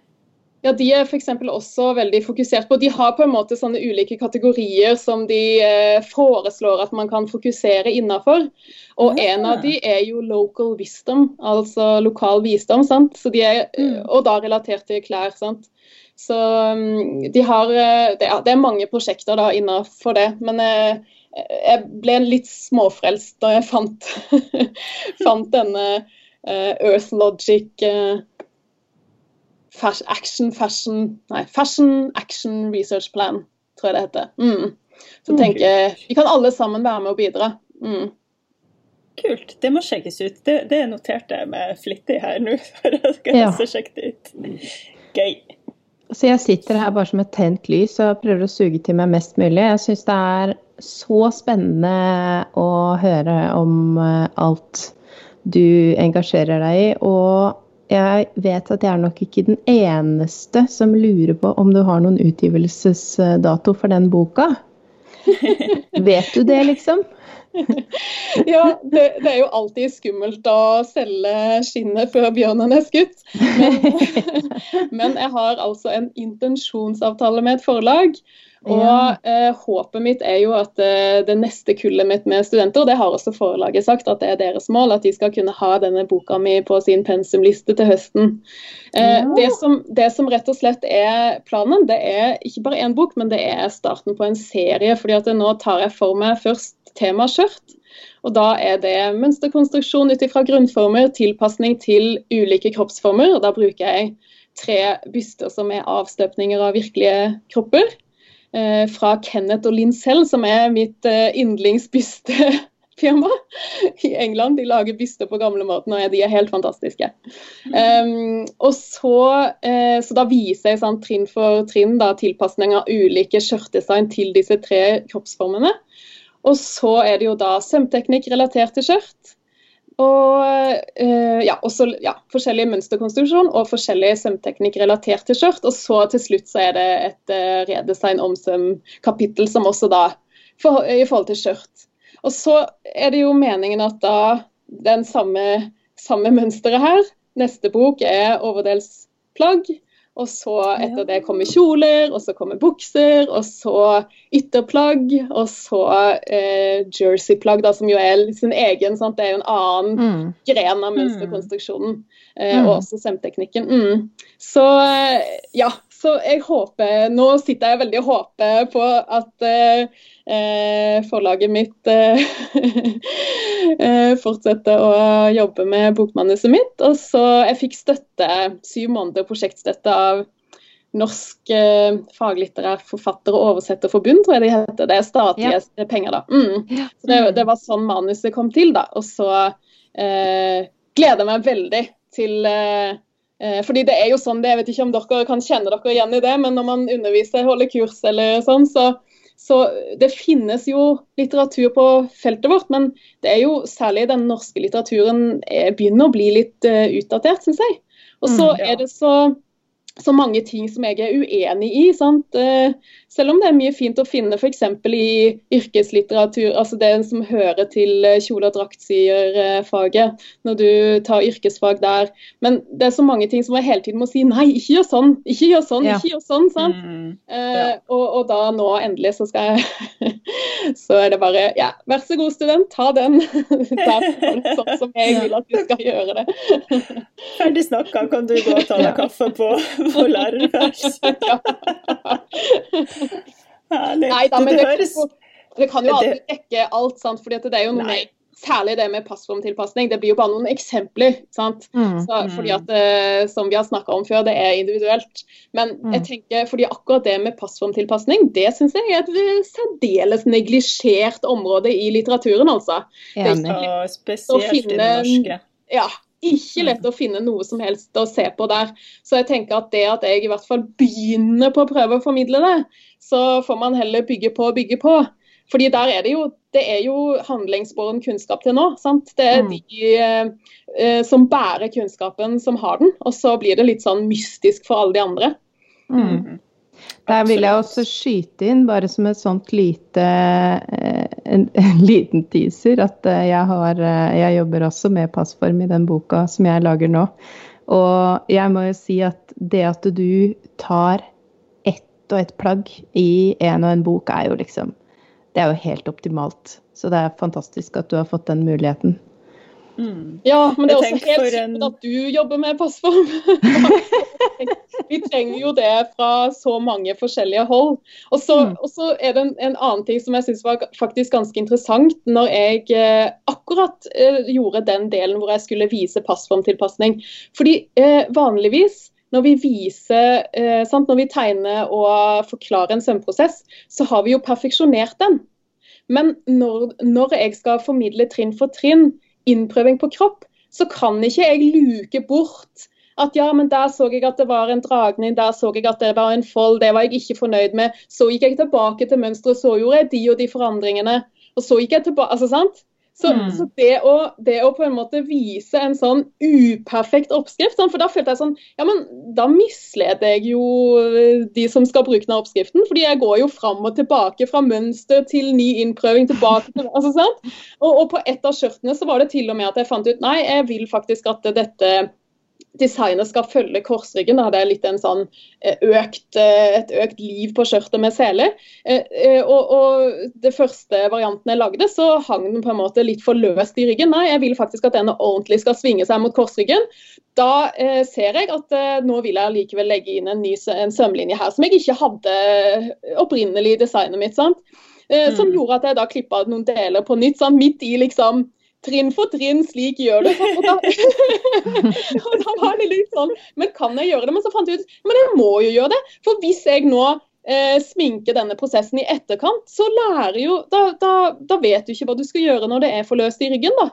Ja, De er for også veldig fokusert på De har på en måte sånne ulike kategorier som de eh, foreslår at man kan fokusere innenfor. Og ja. en av de er jo local wisdom, altså lokal visdom. sant? Er, mm. Og da relatert til klær. sant? Så um, de har eh, det, det er mange prosjekter da innenfor det. Men jeg, eh, jeg ble litt småfrelst da jeg fant, fant denne uh, Earth Logic uh, Action Fashion Nei, Fashion Action Research Plan, tror jeg det heter. Mm. Så tenker jeg vi kan alle sammen være med og bidra. Mm. Kult. Det må sjekkes ut. Det, det noterte jeg meg flittig her nå. for jeg skal ja. sjekke det ut. Gøy. Så jeg sitter her bare som et tent lys og prøver å suge til meg mest mulig. Jeg syns det er så spennende å høre om eh, alt du engasjerer deg i. Og jeg vet at jeg er nok ikke den eneste som lurer på om du har noen utgivelsesdato for den boka. vet du det, liksom? ja, det, det, er jo alltid skummelt å selge skinnet før bjørnen er skutt. Men, men jeg har altså en intensjonsavtale med et forlag. Og eh, håpet mitt er jo at eh, det neste kullet mitt med studenter, og det har også forlaget sagt, at det er deres mål, at de skal kunne ha denne boka mi på sin pensumliste til høsten. Eh, ja. det, som, det, som, rett og slett er planen, det er ikke bare én bok, men det er starten på en serie. fordi at nå tar jeg for meg først tema skjørt. Og da er det mønsterkonstruksjon ut ifra grunnformer, tilpasning til ulike kroppsformer. og Da bruker jeg tre byster som er avstøpninger av virkelige kropper. Eh, fra Kenneth og Linn selv, som er mitt eh, yndlingsbystefirma i England. De lager byster på gamlemåten, og de er helt fantastiske. Um, og så, uh, så, da viser jeg sånn, trinn for trinn da, tilpasning av ulike skjørtdesign til disse tre kroppsformene. Og så er det jo da sømteknikk relatert til skjørt. Og uh, ja, også ja, forskjellig mønsterkonstruksjon og forskjellig sømteknikk relatert til skjørt. Og så til slutt så er det et uh, redesign om søm-kapittel som også da for, i forhold til skjørt. Og så er det jo meningen at da den samme, samme mønsteret her, neste bok er overdelsplagg. Og så etter det kommer kjoler, og så kommer bukser, og så ytterplagg, og så eh, jerseyplagg, som jo er sin egen. Sant? Det er jo en annen mm. gren av mønsterkonstruksjonen. Eh, mm. Og også semteknikken. Mm. Så eh, ja, så jeg håper Nå sitter jeg veldig og håper på at eh, eh forlaget mitt eh, eh, fortsetter å jobbe med bokmanuset mitt. Og så jeg fikk støtte, syv måneder prosjektstøtte av Norsk eh, faglitterær forfatter- og oversetterforbund, tror jeg de heter. Det er statlige ja. penger, da. Mm. Så det, det, var sånn manuset kom til, da. Og så eh, gleder jeg meg veldig til eh, Eh, fordi det er jo sånn, Jeg vet ikke om dere kan kjenne dere igjen i det, men når man underviser, holder kurs eller sånn, så, så det finnes jo litteratur på feltet vårt, men det er jo særlig den norske litteraturen eh, begynner å bli litt uh, utdatert, syns jeg. Og så mm, er det så så mange ting som jeg er uenig i. Sant? Eh, selv om det er mye fint å finne f.eks. i yrkeslitteratur, altså det som hører til eh, kjole- og draktsierfaget, når du tar yrkesfag der. Men det er så mange ting som jeg hele tiden må si nei, ikke gjør sånn, ikke gjør sånn, ja. ikke gjør sånn. sant? Mm, ja. eh, og, og, da nå endelig så skal jeg Så er det bare ja, vær så god student, ta den. Der, sånn som jeg vil at du skal gjøre det. Ferdig snakka, kan du gå og ta deg kaffe på på lærerværelset. Herlig. Nei da, men det, høres... det, kan jo aldri dekke alt, sant? fordi det er jo noe med Særlig det med passformtilpasning. Det blir jo bare noen eksempler. sant? Mm, Så, mm. fordi at, uh, Som vi har snakka om før, det er individuelt. Men mm. jeg tenker, fordi akkurat det med passformtilpasning, det syns jeg er et særdeles neglisjert område i litteraturen, altså. Ja, det er ikke spesielt finne, i den norske. Ja, ikke mm. lett å finne noe som helst å se på der. Så jeg tenker at det at jeg i hvert fall begynner på å prøve å formidle det, så får man heller bygge på og bygge på. Fordi der er det jo, det er jo handlingsbåren kunnskap til nå. sant? Det er mm. de eh, som bærer kunnskapen, som har den. Og så blir det litt sånn mystisk for alle de andre. Mm. Der vil jeg også skyte inn, bare som et sånt lite eh, en, en liten teaser, at eh, jeg, har, eh, jeg jobber også med passform i den boka som jeg lager nå. Og jeg må jo si at det at du tar ett og ett plagg i en og en bok, er jo liksom Det er jo helt optimalt. Så det er fantastisk at du har fått den muligheten. Mm. Ja, men det er også helt sikkert en... at du jobber med passform. Vi trenger jo det fra så mange forskjellige hold. Og så, mm. er det en, en, annen ting som jeg syns var faktisk ganske interessant når jeg eh, akkurat eh, gjorde den delen hvor jeg skulle vise passformtilpasning. Fordi eh, vanligvis når vi viser, eh, sant, når vi tegner og forklarer en sømprosess, så har vi jo perfeksjonert den. Men når, når jeg skal formidle trinn for trinn, innprøving på kropp, så kan ikke jeg luke bort at ja, men der så jeg at det var en dragning, der så jeg at det var en fold, det var jeg ikke fornøyd med. Så gikk jeg tilbake til mønsteret, så gjorde jeg de og de forandringene. Og så gikk jeg tilbake, altså sant? Så, mm. så det, å, det, å, på en måte vise en sånn uperfekt oppskrift sånn, For da følte jeg sånn Ja, men da misleder jeg jo eh, de som skal bruke den oppskriften. fordi jeg går jo fram og tilbake fra mønster til ny innprøving tilbake til altså sant? Og, og på ett av skjørtene så var det til og med at jeg fant ut Nei, jeg vil faktisk at dette designet skal følge korsryggen. Da hadde jeg litt en sånn eh, økt, eh, et økt liv på skjørtet med sele. Eh, og, og det første varianten jeg lagde, så hang den på en måte litt for løst i ryggen. Nei, jeg vil faktisk at denne ordentlig skal svinge seg mot korsryggen. Da eh, ser jeg at eh, nå vil jeg likevel legge inn en ny en sømlinje her, som jeg ikke hadde opprinnelig i designet mitt. sant? Eh, mm. Som gjorde at jeg da klippa noen deler på nytt, sant? midt i liksom trinn for trinn, slik gjør du. Og da, og da var det litt sånn Men kan jeg gjøre det? Men så fant jeg ut men jeg må jo gjøre det. For hvis jeg nå eh, sminker denne prosessen i etterkant, så lærer jo da, da, da, vet du ikke hva du skal gjøre når det er for løst i ryggen, da.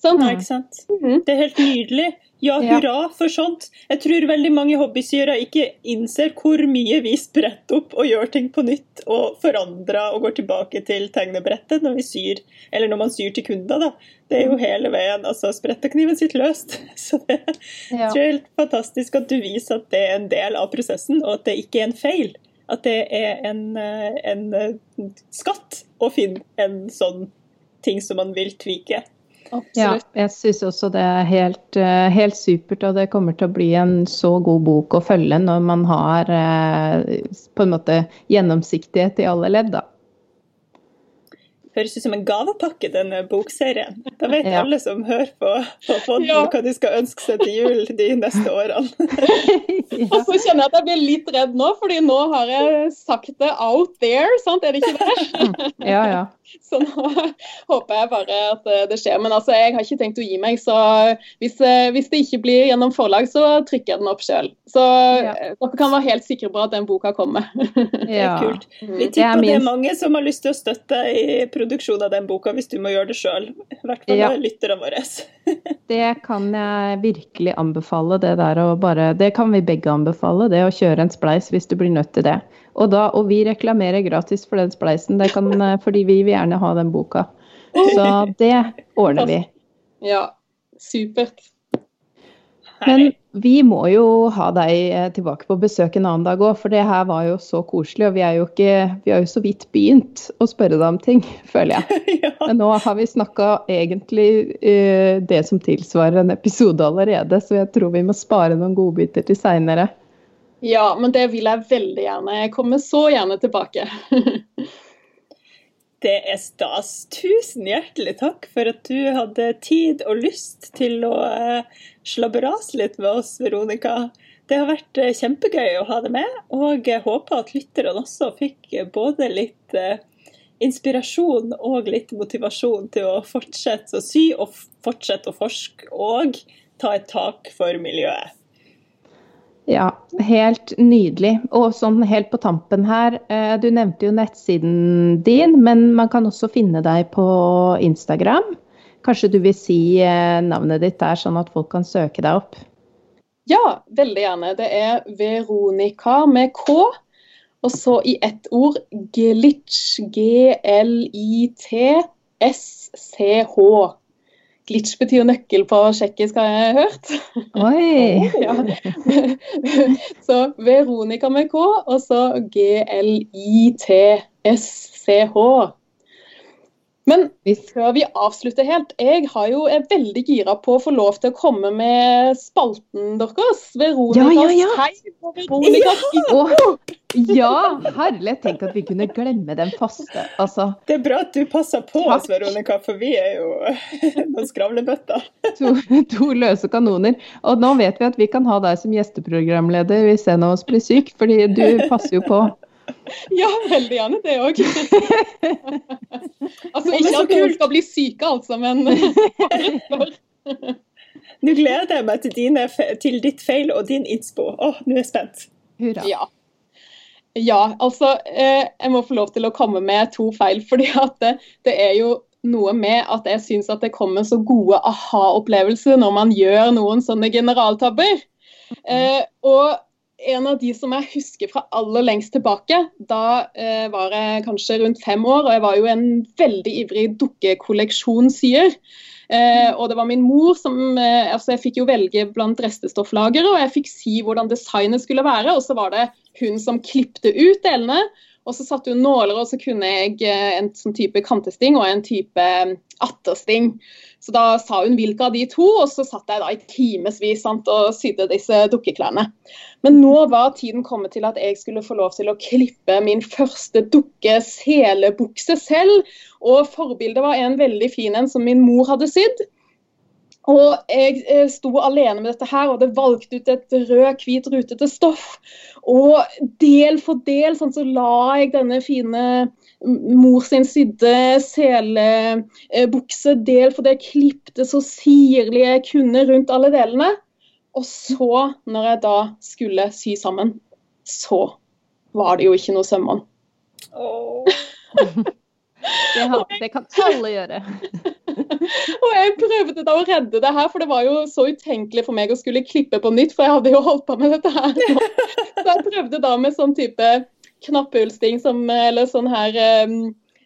Sant? Nei, ikke sant. Mm -hmm. Det er helt nydelig. Ja, hurra for sånt. Jeg tror veldig mange hobbysyere ikke innser hvor mye vi spretter opp og gjør ting på nytt og forandrer og går tilbake til tegnebrettet når vi syr, eller når man syr til kunder. da. Det er jo hele veien. altså Sprettekniven sitter løst. Så det ja. er helt fantastisk at du viser at det er en del av prosessen, og at det ikke er en feil. At det er en, eh, en eh, skatt å finne en sånn ting som man vil tvike. Absolutt. Ja, jeg syns også det er helt, eh, helt, supert, og det kommer til å bli en så god bok å følge når man har på en måte gjennomsiktighet i alle ledd. da høres ut som en gavepakke, denne bokserien. Da vet ja. alle som hører på, på podden ja. hva de skal ønske seg til jul de neste årene. ja. Og så kjenner jeg at jeg blir litt redd nå, fordi nå har jeg sagt det out there, sant? Er det ikke det? ja, ja. Så nå håper jeg bare at det skjer. Men altså, jeg har ikke tenkt å gi meg, så hvis, hvis det ikke blir gjennom forlag, så trykker jeg den opp sjøl. Så dere kan være helt sikre på at den boka kommer. det er kult. Vi tipper det er mange som har lyst til å støtte i produksjonen produksjon av den boka hvis du må gjøre det sjøl. I hvert fall ja. lytterne våre. det kan jeg virkelig anbefale. Det der å bare Det kan vi begge anbefale, det å kjøre en spleis hvis du blir nødt til det. Og, da, og vi reklamerer gratis for den spleisen, det kan, fordi vi vil gjerne ha den boka. Så det ordner vi. Ja, supert. Men vi må jo ha deg eh, tilbake på besøk en annen dag òg, for det her var jo så koselig. Og vi, er jo ikke, vi har jo så vidt begynt å spørre deg om ting, føler jeg. ja. Men nå har vi snakka egentlig uh, det som tilsvarer en episode allerede, så jeg tror vi må spare noen godbiter til seinere. Ja, men det vil jeg veldig gjerne. Jeg kommer så gjerne tilbake. Det er stas. Tusen hjertelig takk for at du hadde tid og lyst til å slabberase litt med oss, Veronica. Det har vært uh, kjempegøy å ha deg med, og jeg håper at lytterne også fikk både litt inspirasjon og litt motivasjon til å fortsette å sy og fortsette å forske og ta et tak for miljøet. Ja, helt nydelig. Og sånn helt på tampen her, eh, du nevnte jo nettsiden din, men man kan også finne deg på Instagram. Kanskje du vil si eh, navnet ditt der, sånn at folk kan søke deg opp? Ja, veldig gjerne. Det er Veronica med K. Og så i ett ord glitch. G-l-i-t-s-c-h. Glitch betyr nøkkel på tsjekkisk, har jeg hørt. Oi! ja. Så Veronica med K, og så G-L-I-T-S-C-H. Men før vi avslutter helt, jeg har jo, er veldig gira på å få lov til å komme med spalten deres. Veronicas ja, ja, ja. Og ja, info. Ja, herlig. Tenk at vi kunne glemme den faste. Altså, det er bra at du passer på oss, Veronica, for vi er jo noen skravlebøtter. To, to, løse kanoner. Og nå vet vi at vi kan ha deg som gjesteprogramleder hvis en av oss blir syk, fordi du passer jo på. Ja, veldig gjerne det òg. altså ikke at noen skal bli syke, altså, men Nå gleder jeg meg til, dine, til, ditt feil og din innspo. Å, nå er jeg spent. Hurra. Ja. Ja, altså eh, Jeg må få lov til å komme med to feil. fordi at det, det er jo noe med at jeg syns at det kommer så gode aha-opplevelser når man gjør noen sånne generaltabber. Eh, og en av de som jeg husker fra aller lengst tilbake. Da eh, var jeg kanskje rundt fem år, og jeg var jo en veldig ivrig dukkekolleksjonssyer. Eh, og det var min mor som eh, altså Jeg fikk jo velge blant restestofflagere, og jeg fikk si hvordan designet skulle være. Og så var det hun som klipte ut delene. Og så satte hun nåler, og så kunne jeg eh, en sånn type kantesting og en type eh, attersting. Så da sa hun hvilke av de to, og så satt jeg da i timevis og sydde disse dukkeklærne. Men nå var tiden kommet til at jeg skulle få lov til å klippe min første dukke-selebukse selv. Og forbildet var en veldig fin en som min mor hadde sydd. Og jeg eh, sto alene med dette her, og det valgte ut et rød, hvit, rutete stoff. Og del for del sånn, så la jeg denne fine mor sin sydde selebukse del for det, klipte så sirlig jeg kunne rundt alle delene. Og så, når jeg da skulle sy sammen, så var det jo ikke noe sømbånd. Oh. det, det, kan alle gjøre. og jeg prøvde da å redde det her, for det var jo så utenkelig for meg å skulle klippe på nytt, for jeg hadde jo holdt på med dette her. Så jeg prøvde da med sånn type knappehullsting som Eller sånn her um,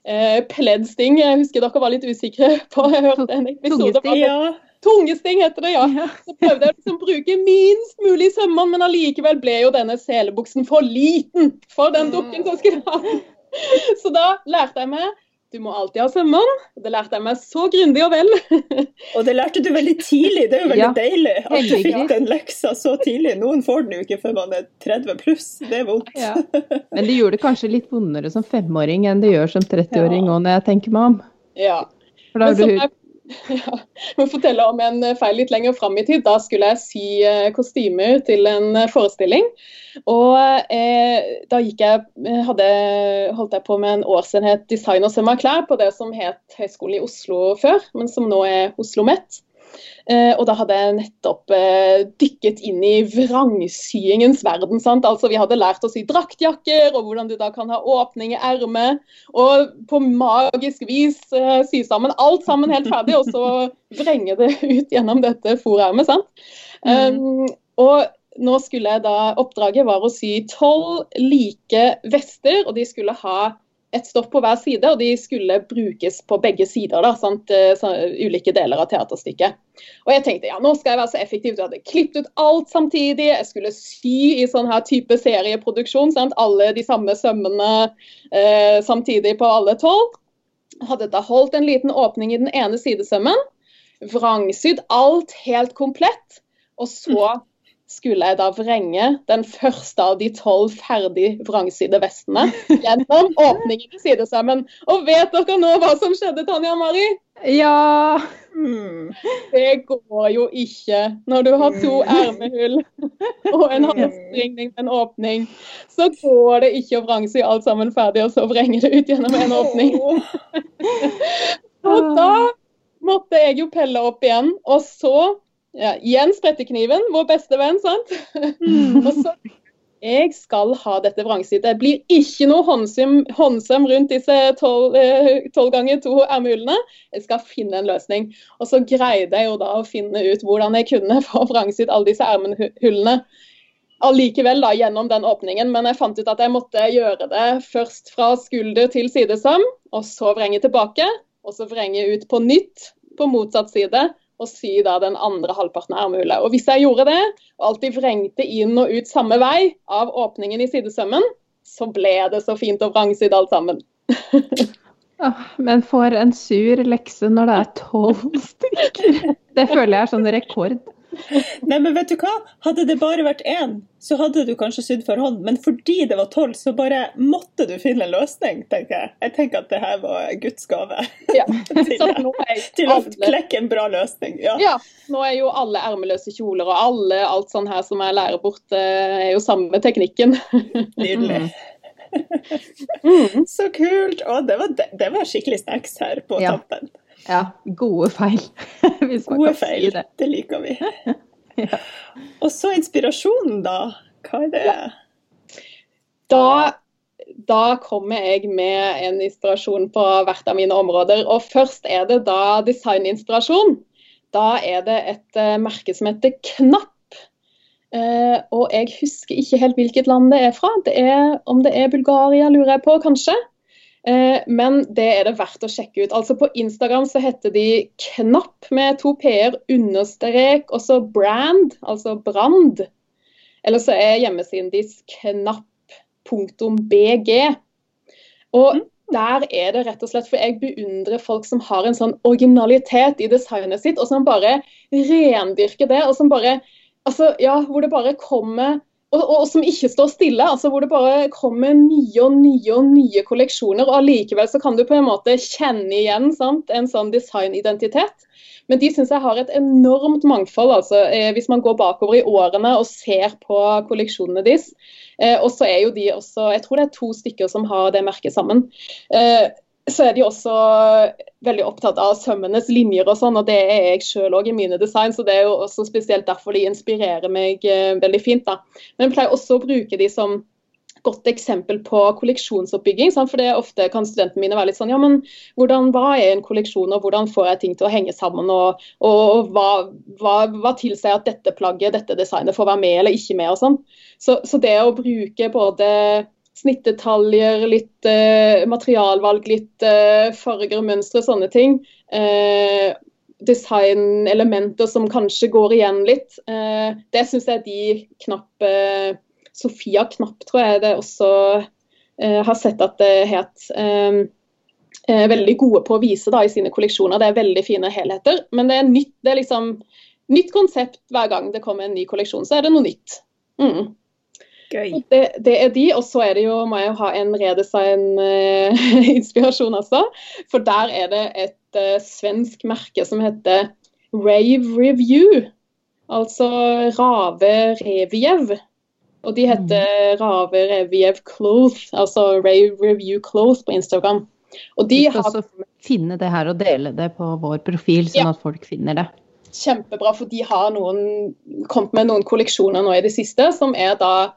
eh, pleddsting. Jeg husker dere var litt usikre på Jeg hørte en episode Tungesting, ja. Tungesting heter det, ja. Så prøvde jeg liksom å bruke minst mulig sømmer, men allikevel ble jo denne selebuksen for liten for den dukken som skulle ha. Så da lærte jeg meg du må alltid ha sømmene. Det lærte jeg meg så grundig og vel. og det lærte du veldig tidlig. Det er jo veldig ja, deilig at du fikk den leksa så tidlig. Noen får den jo ikke før man er 30 pluss. Det er vondt. Ja. Men det gjorde det kanskje litt vondere som femåring enn det gjør som 30-åring òg, ja. når jeg tenker meg om. Ja. For da har du Ja, jeg må fortelle om en feil litt lenger fram i tid. Da skulle jeg sy si kostymer til en eh, forestilling. Og eh, da gikk jeg, eh, hadde, holdt jeg på med en årsenhet design og søm av klær på det som het Høgskolen i Oslo før, men som nå er Oslo Met. Eh, og da hadde jeg nettopp eh, dykket inn i vrangsyingens verden. sant? Altså Vi hadde lært å sy draktjakker, og hvordan du da kan ha åpning i ermet. Og på magisk vis eh, sy sammen alt sammen helt ferdig, og så vrenge det ut gjennom dette forermet. sant? Mm. Um, og nå skulle jeg da, Oppdraget var å sy tolv like vester, og de skulle ha et stoff på hver side, og de skulle brukes på begge sider. Da, sant? Eh, så, ulike deler av teaterstykket. Og jeg tenkte ja, nå skal jeg være så effektiv. Jeg hadde klippet ut alt samtidig. Jeg skulle sy i sånn her type serieproduksjon. Sant? Alle de samme sømmene eh, samtidig på alle tolv. Hadde da holdt en liten åpning i den ene sidesømmen. Vrangsydd alt helt komplett. Og så skulle jeg da vrenge den første av de tolv ferdig vrangsydde vestene gjennom åpningen i sidesømmen. Og vet dere nå hva som skjedde, Tanja og Mari? Ja. Mm. Det går jo ikke. Når du har to ermehull og en halsringning med en åpning, så går det ikke å vrangsy alt sammen ferdig og så vrenge det ut gjennom en åpning. og da måtte jeg jo pelle opp igjen. Og så ja, igjen sprettekniven, vår beste venn, sant. Mm. og så jeg skal ha dette vrangsydd. Det blir ikke noe håndsøm, håndsøm rundt disse tolv eh, ganger to ermehullene. Jeg skal finne en løsning. Og så greide jeg jo da å finne ut hvordan jeg kunne få vrangsydd alle disse ermehullene allikevel da, gjennom den åpningen. Men jeg fant ut at jeg måtte gjøre det først fra skulder til sidesøm, og så vrenge tilbake. Og så vrenge ut på nytt på motsatt side og sy da den andre halvparten av ermehullet. Og hvis jeg gjorde det, og alltid vrengte inn og ut samme vei av åpningen i sidesømmen, så ble det så fint og vrangsydd alt sammen. men for en sur lekse når det er tolv stykker. Det føler jeg er sånn rekord. Nei, men vet du hva? Hadde det bare vært én, så hadde du kanskje sydd for hånd. Men fordi det var tolv, så bare måtte du finne en løsning, tenker jeg. Jeg tenker at det her var Guds gave. Ja. til, til å klekke en bra løsning. Ja. ja. Nå er jo alle ermeløse kjoler og alle, alt sånn her som jeg lærer bort, eh, er jo samme teknikken. Nydelig. Mm. Så kult! Å, det, var, det var skikkelig snacks her på ja. tampen. Ja, gode feil. Gode feil, det. det liker vi. ja. Og så inspirasjonen, da. Hva er det? Ja. Da, da kommer jeg med en inspirasjon på hvert av mine områder. Og først er det da designinspirasjon. Da er det et uh, merke som heter Knapp. Eh, og jeg husker ikke helt hvilket land det er fra. Det er, om det er Bulgaria, lurer jeg på, kanskje. Eh, men det er det verdt å sjekke ut. Altså På Instagram så heter de Knapp med to p-er, understrek, og så brand, altså brand. Eller så er hjemmesiden deres knapp.bg. Og mm. der er det rett og slett, for jeg beundrer folk som har en sånn originalitet i designet sitt, og som bare rendyrker det. og som bare altså, ja, hvor det bare kommer og, og, som ikke står stille. altså Hvor det bare kommer nye og nye og nye kolleksjoner. og Allikevel så kan du på en måte kjenne igjen sant? en sånn designidentitet. Men de syns jeg har et enormt mangfold, altså, eh, hvis man går bakover i årene og ser på kolleksjonene deres. Eh, og så er jo de også Jeg tror det er to stykker som har det merket sammen. Eh, så er de også veldig opptatt av sømmenes linjer og sånn, og det er jeg sjøl òg i mine design. Så det er jo også spesielt derfor de inspirerer meg eh, veldig fint. da. Men jeg pleier også å bruke de som godt eksempel på kolleksjonsoppbygging. For det ofte kan studentene mine være litt sånn ja, men hvordan, hva er en kolleksjon, og hvordan får jeg ting til å henge sammen? Og, og, og hva, hva, hva tilsier at dette plagget, dette designet får være med eller ikke med? og sånn. Så, så det å bruke både snittdetaljer, litt eh, materialvalg, litt eh, farger og mønstre, sånne ting. Eh, designelementer som kanskje går igjen litt. Eh, det syns jeg de knapp eh, Sofia Knapp, tror jeg det også eh, har sett at det het. er veldig gode på å vise da, i sine kolleksjoner. Det er veldig fine helheter. Men det er nytt, det er liksom nytt konsept hver gang det kommer en ny kolleksjon. Så er det noe nytt. Mm. Gøy. Det, det, er de, og så er det jo, må jeg jo ha en redesign-inspirasjon uh, også. For der er det et uh, svensk merke som heter Rave Review. Altså Rave Reviev. Og de heter mm. Rave Reviev Clothes, altså Rave Review Clothes på Instagram. Og de har... også finne det her og dele det på vår profil, sånn ja. at folk finner det. Kjempebra, for de har noen, kommet med noen kolleksjoner nå i det siste som er da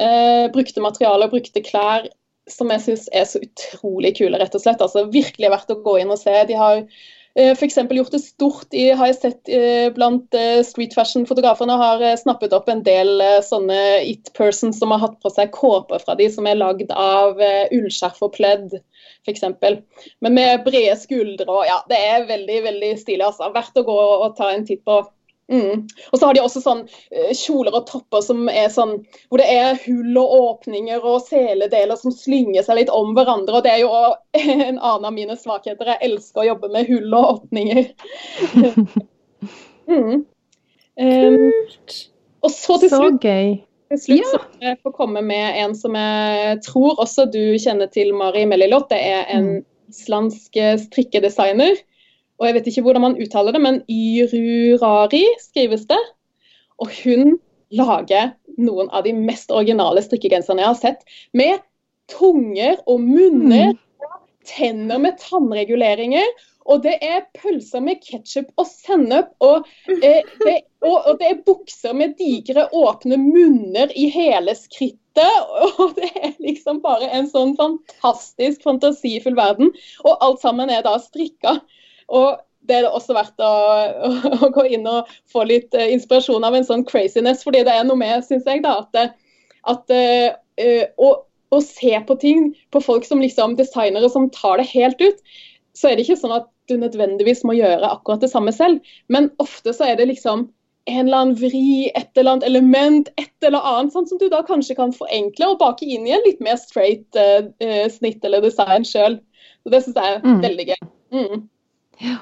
Eh, brukte materialer, brukte klær som jeg syns er så utrolig kule, rett og slett. Altså Virkelig verdt å gå inn og se. De har eh, f.eks. gjort det stort i, har jeg sett eh, blant eh, street fashion-fotograferne, har eh, snappet opp en del eh, sånne it persons som har hatt på seg kåper fra de som er lagd av eh, ullskjerf og pledd, f.eks. Men med brede skuldre og ja, det er veldig, veldig stilig. altså. Verdt å gå og ta en titt på. Mm. Og så har de også sånn uh, kjoler og topper som er sånn hvor det er hull og åpninger og seledeler som slynger seg litt om hverandre. Og det er jo en annen av mine svakheter. Jeg elsker å jobbe med hull og åpninger. mm. um, og så til slutt, til slutt ja. så jeg får komme med en som jeg tror også du kjenner til, Mari Melilot. Det er en mm. islandsk strikkedesigner og jeg vet ikke hvordan man uttaler det, men Yrurari skrives det. Og hun lager noen av de mest originale strikkegenserne jeg har sett, med tunger og munner, mm. tenner med tannreguleringer. Og det er pølser med ketsjup og sennep. Og, eh, det, og, og, det er bukser med digre, åpne munner i hele skrittet. Og det er liksom bare en sånn fantastisk fantasifull verden. Og alt sammen er da strikka. Og det er det også verdt å, å, gå inn og få litt uh, inspirasjon av en sånn craziness. fordi det er noe med, syns jeg, da, at, at uh, å, å, se på ting på folk som liksom designere som tar det helt ut, så er det ikke sånn at du nødvendigvis må gjøre akkurat det samme selv. Men ofte så er det liksom en eller annen vri, et eller annet element, et eller annet sånn som du da kanskje kan forenkle og bake inn i en litt mer straight uh, snitt eller design sjøl. Det syns jeg er mm. veldig gøy. Mm. Ja.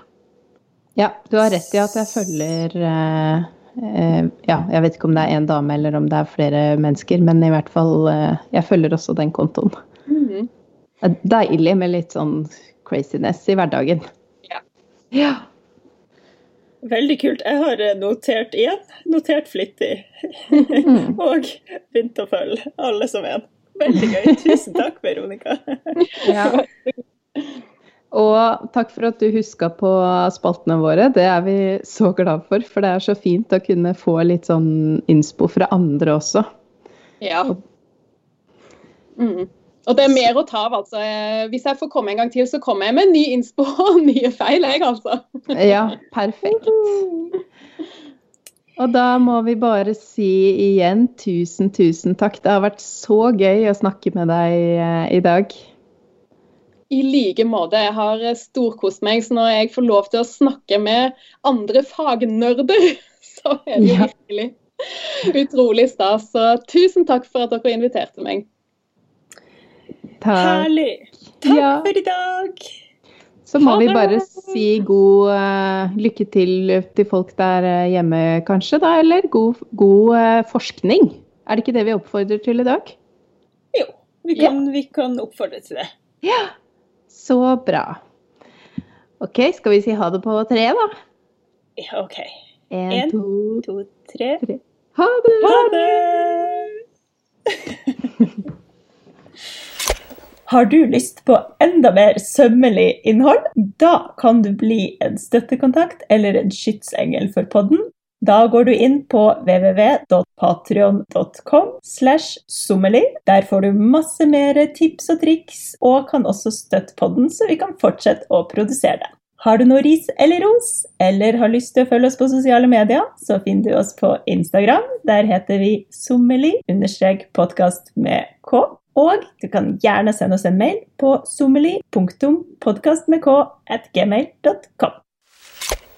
ja. du har rett i at jeg følger eh, eh, Ja, jeg vet ikke om det er én dame eller om det er flere mennesker, men i hvert fall eh, Jeg følger også den kontoen. Mm. Det er deilig med litt sånn craziness i hverdagen. Ja. ja. Veldig kult. Jeg har notert igjen. Notert flittig. Mm. og begynt å følge alle som en. Veldig gøy. Tusen takk, Veronica. ja. Og takk for at du huska på spaltene våre. Det er vi så glad for. For det er så fint å kunne få litt sånn innspo fra andre også. Ja. Mm. Og det er mer å ta av, altså. Hvis jeg får komme en gang til, så kommer jeg med ny innspo og nye feil, jeg, altså. Ja, perfekt. Og da må vi bare si igjen tusen, tusen takk. Det har vært så gøy å snakke med deg eh, i dag. I like måte. Jeg har storkost meg. Så når jeg får lov til å snakke med andre fagnerder, så er det Ja. virkelig utrolig stas. Så tusen takk for at dere inviterte meg. Takk. Herlig. Takk Ja. for i dag. Så må vi bare si god uh, lykke til til folk der eh, hjemme, kanskje, da, eller god, god uh, forskning. Er det ikke det vi oppfordrer til i dag? Jo, vi kan, vi kan oppfordre til det. Ja. Så bra. OK, skal vi si ha det på tre, da? Ja, OK. En, En, to, To, tre. tre. Ha det! Ha det! Har du lyst på enda mer sømmelig innhold? Da kan du bli en støttekontakt eller en skytsengel for podden. Da går du inn på www.patrion.com slash sommelig. Der får du masse mer tips og triks, og kan også støtte podden, så vi kan fortsette å produsere den. Har du noe ris eller ros, eller har lyst til å følge oss på sosiale medier, så finner du oss på Instagram. Der heter vi sommeli-podkast med k. Og du kan gjerne sende oss en mail på sommeli.podkastmedk.gmail.com.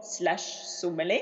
slash sommeli